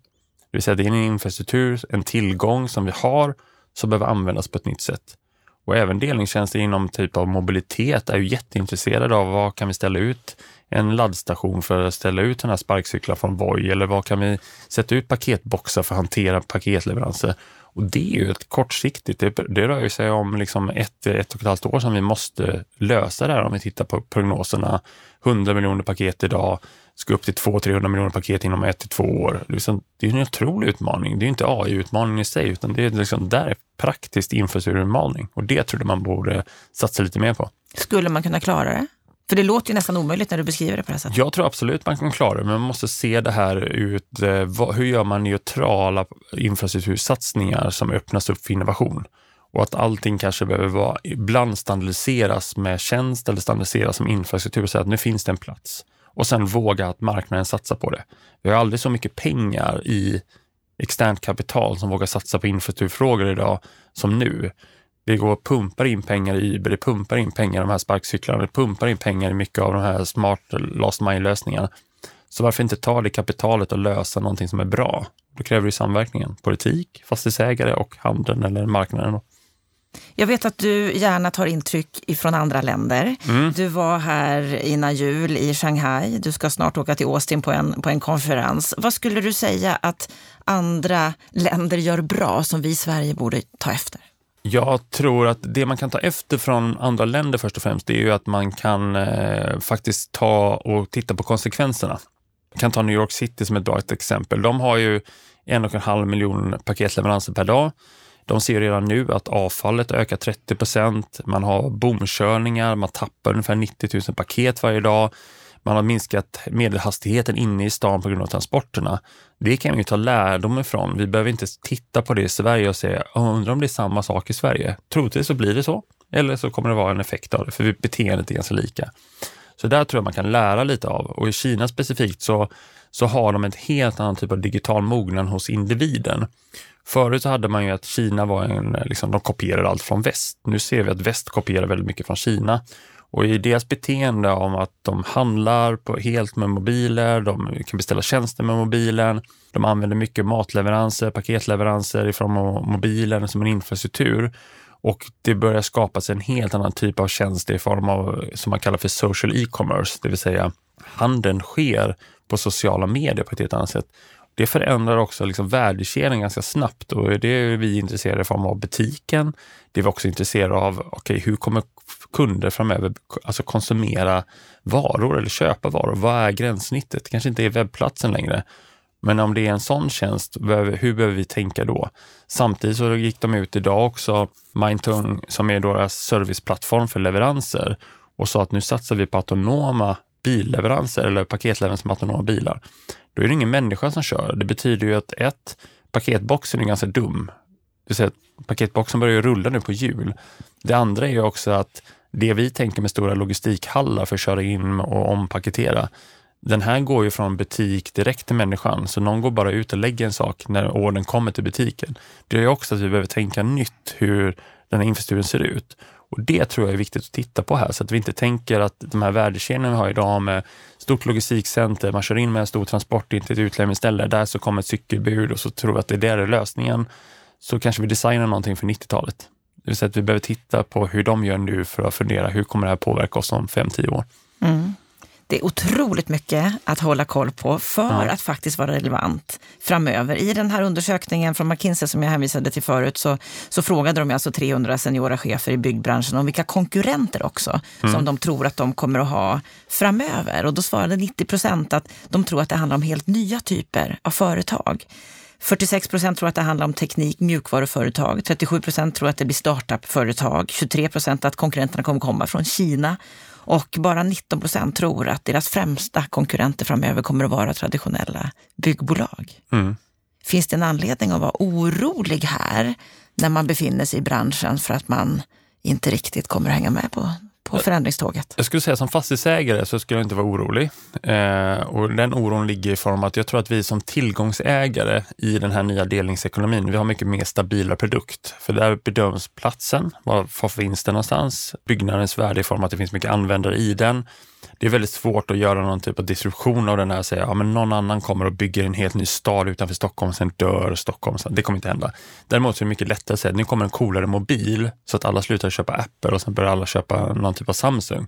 vill säga det är en infrastruktur, en tillgång som vi har som behöver användas på ett nytt sätt. Och även delningstjänster inom typ av mobilitet är ju jätteintresserade av vad kan vi ställa ut en laddstation för att ställa ut den här sparkcyklar från Voi eller var kan vi sätta ut paketboxar för att hantera paketleveranser? Och det är ju ett kortsiktigt, det, det rör sig om liksom ett, ett och ett halvt år som vi måste lösa det här om vi tittar på prognoserna. 100 miljoner paket idag, ska upp till 200-300 miljoner paket inom ett till två år. Liksom, det är en otrolig utmaning. Det är inte AI-utmaningen i sig, utan det är liksom, där är praktiskt infrastrukturutmaning och det trodde man borde satsa lite mer på. Skulle man kunna klara det? För det låter ju nästan omöjligt när du beskriver det på det här sättet. Jag tror absolut man kan klara det, men man måste se det här ut. Eh, hur gör man neutrala infrastruktursatsningar som öppnas upp för innovation? Och att allting kanske behöver vara, ibland standardiseras med tjänst eller standardiseras som infrastruktur, så att nu finns det en plats. Och sen våga att marknaden satsar på det. Vi har aldrig så mycket pengar i externt kapital som vågar satsa på infrastrukturfrågor idag som nu. Det går och pumpar in pengar i Uber, det pumpar in pengar i de här sparkcyklarna, det pumpar in pengar i mycket av de här smart last mile-lösningarna. Så varför inte ta det kapitalet och lösa någonting som är bra? Då kräver det samverkningen. Politik, fastighetsägare och handeln eller marknaden. Jag vet att du gärna tar intryck ifrån andra länder. Mm. Du var här innan jul i Shanghai. Du ska snart åka till Austin på en, på en konferens. Vad skulle du säga att andra länder gör bra som vi i Sverige borde ta efter? Jag tror att det man kan ta efter från andra länder först och främst, det är ju att man kan eh, faktiskt ta och titta på konsekvenserna. Jag kan ta New York City som ett bra exempel. De har ju en och en halv miljon paketleveranser per dag. De ser redan nu att avfallet ökar 30 procent. Man har bomkörningar, man tappar ungefär 90 000 paket varje dag. Man har minskat medelhastigheten inne i stan på grund av transporterna. Det kan vi ta lärdom ifrån. Vi behöver inte titta på det i Sverige och säga, undrar om det är samma sak i Sverige. Troligtvis så blir det så. Eller så kommer det vara en effekt av det, för beteendet är ganska lika. Så där tror jag man kan lära lite av. Och i Kina specifikt så, så har de en helt annan typ av digital mognad hos individen. Förut så hade man ju att Kina var en, liksom, de kopierade allt från väst. Nu ser vi att väst kopierar väldigt mycket från Kina. Och i deras beteende om att de handlar på, helt med mobiler, de kan beställa tjänster med mobilen, de använder mycket matleveranser, paketleveranser ifrån mobilen som en infrastruktur. Och det börjar skapas en helt annan typ av tjänster i form av som man kallar för social e-commerce, det vill säga handeln sker på sociala medier på ett helt annat sätt. Det förändrar också liksom värdekedjan ganska snabbt och det är vi intresserade av i form av butiken. Det är vi också intresserade av, okej, okay, hur kommer kunder framöver alltså konsumera varor eller köpa varor? Vad är gränssnittet? Det kanske inte är webbplatsen längre. Men om det är en sån tjänst, hur behöver vi tänka då? Samtidigt så gick de ut idag också, Mindtung, som är deras serviceplattform för leveranser och sa att nu satsar vi på autonoma billeveranser eller paketleveranser med autonoma bilar. Då är det ingen människa som kör. Det betyder ju att ett, paketboxen är ganska dum. Det vill säga att paketboxen börjar rulla nu på hjul. Det andra är ju också att det vi tänker med stora logistikhallar för att köra in och ompaketera, den här går ju från butik direkt till människan, så någon går bara ut och lägger en sak när ordern kommer till butiken. Det gör ju också att vi behöver tänka nytt hur den här infrastrukturen ser ut. Och Det tror jag är viktigt att titta på här, så att vi inte tänker att de här värdekedjorna vi har idag med stort logistikcenter, man kör in med en stor transport in till ett utlämningsställe, där så kommer ett cykelbud och så tror vi att det där är lösningen. Så kanske vi designar någonting för 90-talet. Det vill säga att vi behöver titta på hur de gör nu för att fundera, hur kommer det här påverka oss om 5-10 år? Mm. Det är otroligt mycket att hålla koll på för ja. att faktiskt vara relevant framöver. I den här undersökningen från McKinsey som jag hänvisade till förut så, så frågade de alltså 300 seniora chefer i byggbranschen om vilka konkurrenter också mm. som de tror att de kommer att ha framöver. Och då svarade 90 procent att de tror att det handlar om helt nya typer av företag. 46 procent tror att det handlar om teknik, mjukvaruföretag. 37 procent tror att det blir startup-företag. 23 procent att konkurrenterna kommer komma från Kina. Och bara 19 procent tror att deras främsta konkurrenter framöver kommer att vara traditionella byggbolag. Mm. Finns det en anledning att vara orolig här när man befinner sig i branschen för att man inte riktigt kommer att hänga med på på förändringståget? Jag skulle säga som fastighetsägare så skulle jag inte vara orolig. Eh, och den oron ligger i form att jag tror att vi som tillgångsägare i den här nya delningsekonomin, vi har mycket mer stabila produkt. För där bedöms platsen, var finns den någonstans? Byggnadens värde i form av att det finns mycket användare i den det är väldigt svårt att göra någon typ av disruption av den här och säga, ja men någon annan kommer och bygger en helt ny stad utanför Stockholm, och sen dör Stockholm. Det kommer inte hända. Däremot så är det mycket lättare att säga, nu kommer en coolare mobil så att alla slutar köpa Apple och sen börjar alla köpa någon typ av Samsung.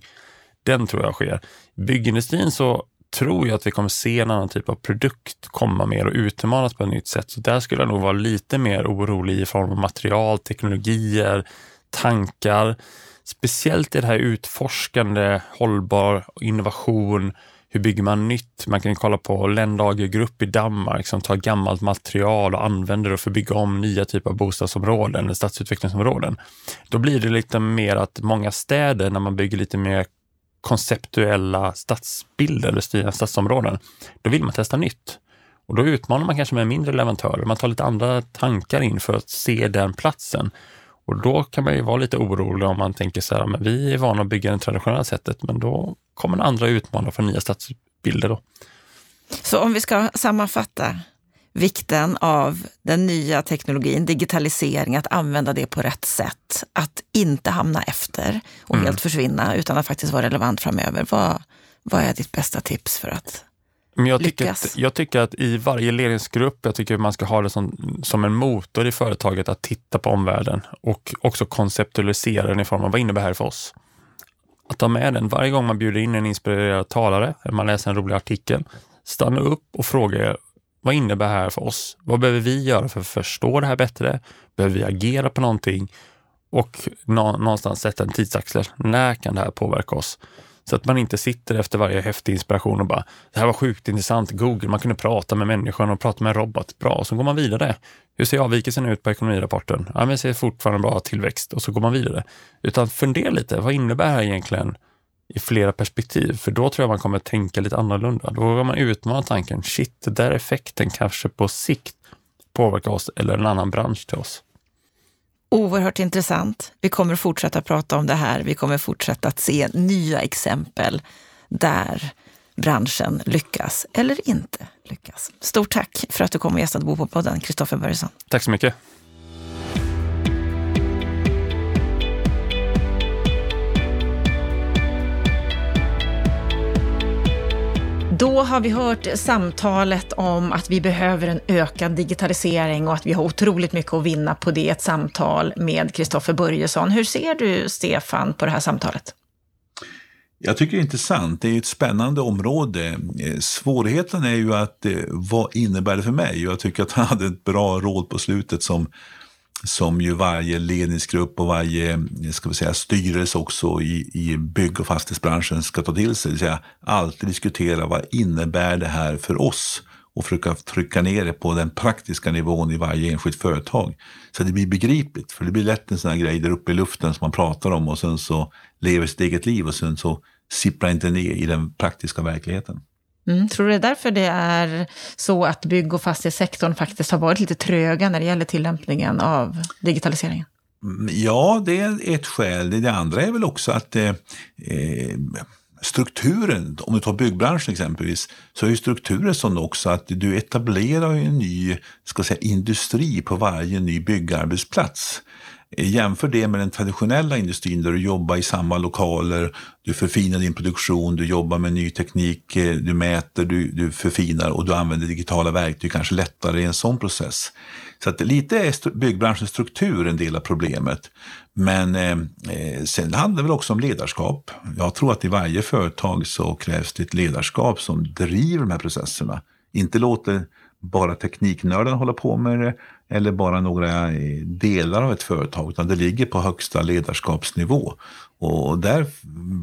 Den tror jag sker. Byggindustrin så tror jag att vi kommer se en annan typ av produkt komma mer och utmanas på ett nytt sätt. Så där skulle jag nog vara lite mer orolig i form av material, teknologier, tankar. Speciellt i det här utforskande, hållbar innovation. Hur bygger man nytt? Man kan kolla på Lendager Grupp i Danmark som tar gammalt material och använder det för att bygga om nya typer av bostadsområden eller stadsutvecklingsområden. Då blir det lite mer att många städer, när man bygger lite mer konceptuella stadsbilder eller styra stadsområden, då vill man testa nytt. Och då utmanar man kanske med mindre leverantörer. Man tar lite andra tankar in för att se den platsen. Och då kan man ju vara lite orolig om man tänker så här, men vi är vana att bygga det traditionella sättet, men då kommer andra utmana för nya stadsbilder. Då. Så om vi ska sammanfatta vikten av den nya teknologin, digitalisering, att använda det på rätt sätt. Att inte hamna efter och mm. helt försvinna utan att faktiskt vara relevant framöver. Vad, vad är ditt bästa tips för att men jag tycker, att, jag tycker att i varje ledningsgrupp, jag tycker man ska ha det som, som en motor i företaget att titta på omvärlden och också konceptualisera den i form av vad innebär det här för oss? Att ta med den varje gång man bjuder in en inspirerad talare, eller man läser en rolig artikel, stanna upp och fråga vad innebär det här för oss? Vad behöver vi göra för att förstå det här bättre? Behöver vi agera på någonting? Och någonstans sätta en tidsaxel. När kan det här påverka oss? Så att man inte sitter efter varje häftig inspiration och bara, det här var sjukt intressant, Google, man kunde prata med människan och prata med en robot. Bra, och så går man vidare. Hur ser avvikelsen ut på ekonomirapporten? Ja, men ser fortfarande bra tillväxt och så går man vidare. Utan fundera lite, vad innebär det här egentligen i flera perspektiv? För då tror jag man kommer tänka lite annorlunda. Då vågar man utmana tanken, shit, det där effekten kanske på sikt påverkar oss eller en annan bransch till oss. Oerhört intressant. Vi kommer fortsätta prata om det här. Vi kommer fortsätta att se nya exempel där branschen lyckas eller inte lyckas. Stort tack för att du kom och gästade Bopodden, Kristoffer Börjesson. Tack så mycket. Då har vi hört samtalet om att vi behöver en ökad digitalisering och att vi har otroligt mycket att vinna på det. Ett samtal med Kristoffer Börjesson. Hur ser du, Stefan, på det här samtalet? Jag tycker det är intressant. Det är ett spännande område. Eh, svårigheten är ju att eh, vad innebär det för mig? Jag tycker att han hade ett bra råd på slutet som som ju varje ledningsgrupp och varje ska vi säga, styrelse också i, i bygg och fastighetsbranschen ska ta till sig. Det vill säga alltid diskutera vad innebär det här för oss och försöka trycka ner det på den praktiska nivån i varje enskilt företag. Så det blir begripligt, för det blir lätt en sån här grej där uppe i luften som man pratar om och sen så lever sitt eget liv och sen så sipprar inte ner i den praktiska verkligheten. Mm, tror du det är därför det är så att bygg och fastighetssektorn faktiskt har varit lite tröga när det gäller tillämpningen av digitaliseringen? Mm, ja, det är ett skäl. Det andra är väl också att eh, eh, strukturen, om du tar byggbranschen exempelvis, så är ju strukturen sån också att du etablerar en ny ska säga, industri på varje ny byggarbetsplats. Jämför det med den traditionella industrin där du jobbar i samma lokaler, du förfinar din produktion, du jobbar med ny teknik, eh, du mäter, du, du förfinar och du använder digitala verktyg kanske lättare i en sån process. Så att lite är byggbranschens struktur en del av problemet. Men eh, eh, sen handlar det väl också om ledarskap. Jag tror att i varje företag så krävs det ett ledarskap som driver de här processerna. Inte låter bara tekniknördarna hålla på med det eller bara några eh, delar av ett företag, utan det ligger på högsta ledarskapsnivå. Och där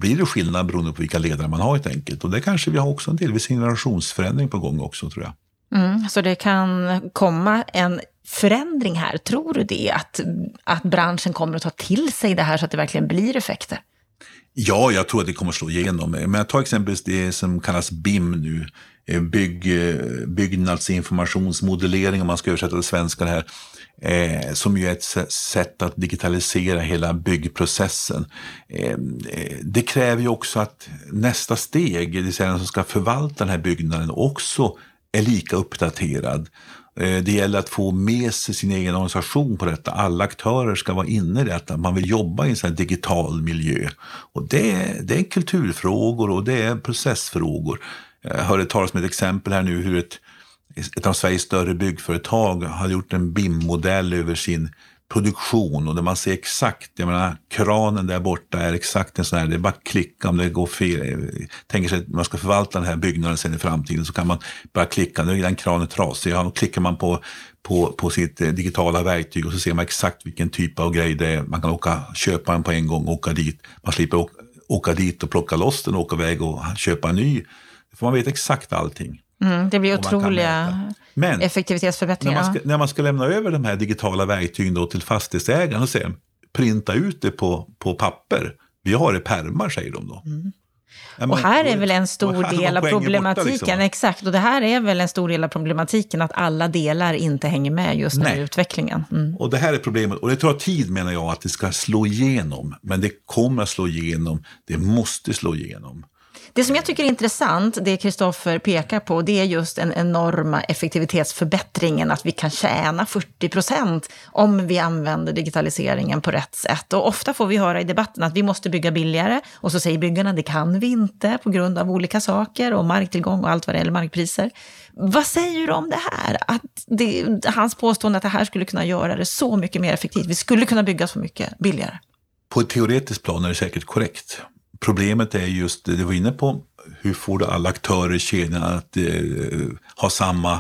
blir det skillnad beroende på vilka ledare man har helt enkelt. Och det kanske vi har också en delvis generationsförändring på gång också tror jag. Mm, så det kan komma en förändring här. Tror du det? Att, att branschen kommer att ta till sig det här så att det verkligen blir effekter? Ja, jag tror att det kommer slå igenom. Men jag tar exempelvis det som kallas BIM nu, Eh, bygg, eh, byggnadsinformationsmodellering om man ska översätta det svenska det här. Eh, som ju är ett sätt att digitalisera hela byggprocessen. Eh, eh, det kräver ju också att nästa steg, det vill säga den som ska förvalta den här byggnaden, också är lika uppdaterad. Eh, det gäller att få med sig sin egen organisation på detta. Alla aktörer ska vara inne i detta. Man vill jobba i en sån digital miljö. Och det, det är kulturfrågor och det är processfrågor. Jag hörde talas om ett exempel här nu hur ett, ett av Sveriges större byggföretag har gjort en BIM-modell över sin produktion och där man ser exakt, jag menar kranen där borta är exakt en sån här, det är bara att klicka om det går fel. Eh, tänker sig att man ska förvalta den här byggnaden sen i framtiden så kan man bara klicka, nu är den kranen trasig, ja, då klickar man på, på, på sitt eh, digitala verktyg och så ser man exakt vilken typ av grej det är. Man kan åka, köpa den på en gång och åka dit. Man slipper åka, åka dit och plocka loss den och åka iväg och köpa en ny. För man vet exakt allting. Mm, det blir otroliga Men, effektivitetsförbättringar. När man, ska, när man ska lämna över de här digitala verktygen då till fastighetsägaren och säga printa ut det på, på papper. Vi har det pärmar, säger de då. Mm. Ja, och här är väl en stor del av problematiken, borta, liksom. exakt, och det här är väl en stor del av problematiken att alla delar inte hänger med just nu i utvecklingen. Mm. Och det här är problemet, och det tar tid menar jag att det ska slå igenom, men det kommer att slå igenom, det måste slå igenom. Det som jag tycker är intressant, det Kristoffer pekar på, det är just den enorma effektivitetsförbättringen, att vi kan tjäna 40 procent om vi använder digitaliseringen på rätt sätt. Och ofta får vi höra i debatten att vi måste bygga billigare, och så säger byggarna det kan vi inte på grund av olika saker och marktillgång och allt vad det gäller markpriser. Vad säger du om det här? Att det, hans påstående att det här skulle kunna göra det så mycket mer effektivt. Vi skulle kunna bygga så mycket billigare. På ett teoretiskt plan är det säkert korrekt. Problemet är just det du var inne på. Hur får du alla aktörer i kedjan att eh, ha samma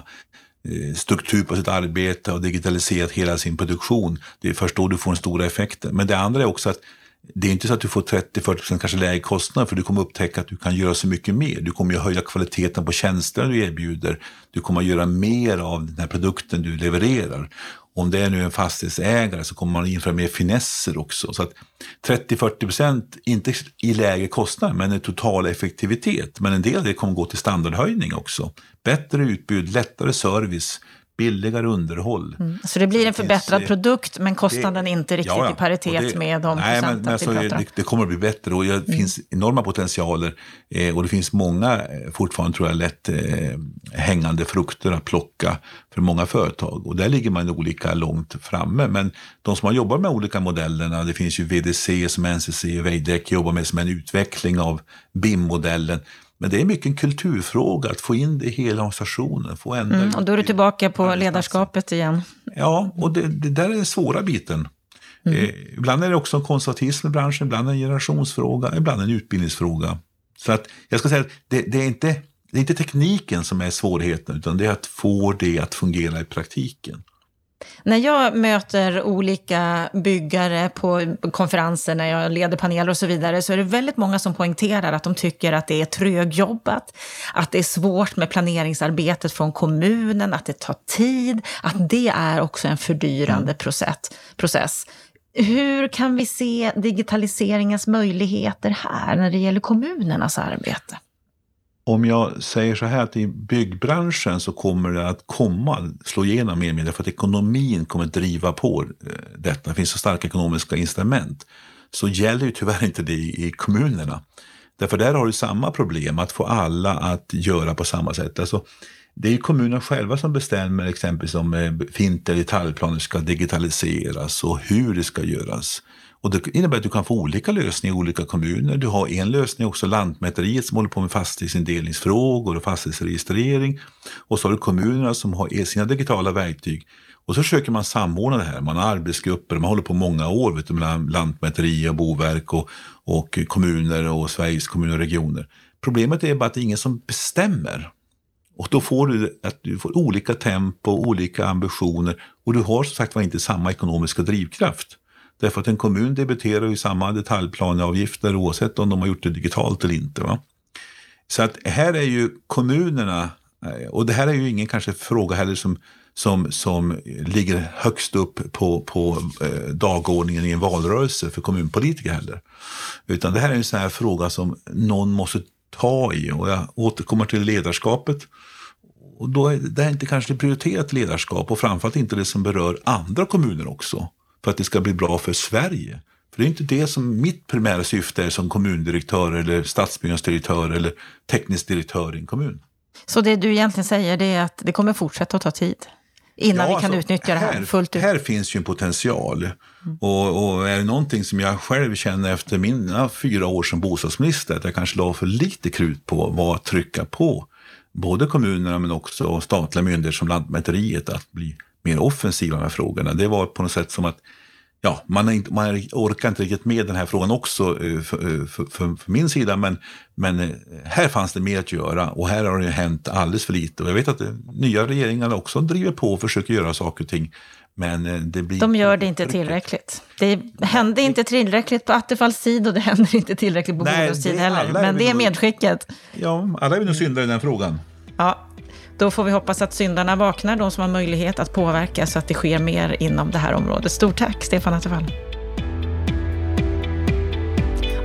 eh, struktur på sitt arbete och digitaliserat hela sin produktion. Det är först då du får den stora effekten. Men det andra är också att det är inte så att du får 30-40% kanske lägre kostnader för du kommer upptäcka att du kan göra så mycket mer. Du kommer ju höja kvaliteten på tjänsterna du erbjuder. Du kommer att göra mer av den här produkten du levererar. Om det är nu en fastighetsägare så kommer man införa mer finesser också. Så att 30-40 procent, inte i lägre kostnad, men en total effektivitet. Men en del av det kommer gå till standardhöjning också. Bättre utbud, lättare service, billigare underhåll. Mm. Så det blir en förbättrad det, produkt, men kostnaden det, inte riktigt ja, ja. i paritet det, med de nej, men, men alltså, det, det, kommer att bli bättre och det mm. finns enorma potentialer eh, och det finns många, eh, fortfarande tror jag, lätt eh, hängande frukter att plocka för många företag. Och där ligger man olika långt framme. Men de som har jobbat med olika modellerna, det finns ju VDC som NCC och Veideck jobbar med som en utveckling av BIM-modellen. Men det är mycket en kulturfråga att få in det i hela organisationen. Få mm, och då är du tillbaka på ledarskapet igen. Ja, och det, det där är den svåra biten. Mm. Eh, ibland är det också en konservatism i branschen, ibland en generationsfråga, ibland en utbildningsfråga. Så att jag ska säga att det, det, är inte, det är inte tekniken som är svårigheten, utan det är att få det att fungera i praktiken. När jag möter olika byggare på konferenser, när jag leder paneler och så vidare, så är det väldigt många som poängterar att de tycker att det är trögjobbat, att det är svårt med planeringsarbetet från kommunen, att det tar tid, att det är också en fördyrande mm. process. Hur kan vi se digitaliseringens möjligheter här när det gäller kommunernas arbete? Om jag säger så här att i byggbranschen så kommer det att komma, slå igenom mer och mer för att ekonomin kommer att driva på eh, detta. Det finns så starka ekonomiska incitament. Så gäller ju tyvärr inte det i kommunerna. Därför där har du samma problem, att få alla att göra på samma sätt. Alltså, det är ju kommunerna själva som bestämmer exempelvis om eh, fint eller detaljplaner ska digitaliseras och hur det ska göras. Och det innebär att du kan få olika lösningar i olika kommuner. Du har en lösning också, Lantmäteriet som håller på med fastighetsindelningsfrågor och fastighetsregistrering. Och så har du kommunerna som har sina digitala verktyg. Och så försöker man samordna det här. Man har arbetsgrupper, man håller på många år vet du, mellan Lantmäteriet och Boverk och, och kommuner och Sveriges kommuner och regioner. Problemet är bara att det är ingen som bestämmer. Och då får du, att du får olika tempo, olika ambitioner och du har som sagt var inte samma ekonomiska drivkraft. Därför att en kommun debiterar ju samma detaljplaneavgifter oavsett om de har gjort det digitalt eller inte. Va? Så att här är ju kommunerna, eh, och det här är ju ingen kanske fråga heller som, som, som ligger högst upp på, på eh, dagordningen i en valrörelse för kommunpolitiker heller. Utan det här är en sån här fråga som någon måste ta i och jag återkommer till ledarskapet. Och då är det inte kanske prioriterat ledarskap och framförallt inte det som berör andra kommuner också för att det ska bli bra för Sverige. För det är inte det som mitt primära syfte är som kommundirektör eller stadsbyggnadsdirektör eller teknisk direktör i en kommun. Så det du egentligen säger det är att det kommer fortsätta att ta tid? Innan ja, vi kan alltså, utnyttja det här, här, fullt ut? Här finns ju en potential. Mm. Och, och, är det någonting som jag själv känner efter mina fyra år som bostadsminister, att jag kanske la för lite krut på var att trycka på både kommunerna men också statliga myndigheter som Lantmäteriet att bli mer offensiva med frågorna. Det var på något sätt som att ja, man, inte, man orkar inte riktigt med den här frågan också eh, för, eh, för, för, för, min sida, men, men eh, här fanns det mer att göra och här har det hänt alldeles för lite. Och jag vet att nya regeringar också driver på och försöker göra saker och ting. Men det blir De gör det inte tillräckligt. Det hände inte tillräckligt på Attefalls tid och det händer inte tillräckligt på Bodils tid heller. Men det är medskicket. Ja, alla är vi nog syndare i den frågan. Ja, då får vi hoppas att syndarna vaknar, de som har möjlighet att påverka så att det sker mer inom det här området. Stort tack, Stefan Attefall.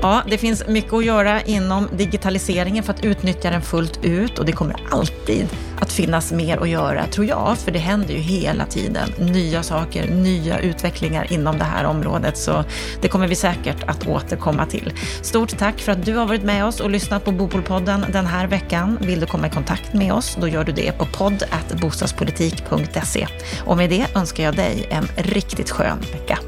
Ja, det finns mycket att göra inom digitaliseringen för att utnyttja den fullt ut och det kommer alltid att finnas mer att göra, tror jag, för det händer ju hela tiden nya saker, nya utvecklingar inom det här området, så det kommer vi säkert att återkomma till. Stort tack för att du har varit med oss och lyssnat på Bopolpodden den här veckan. Vill du komma i kontakt med oss, då gör du det på podd bostadspolitik.se. Och med det önskar jag dig en riktigt skön vecka.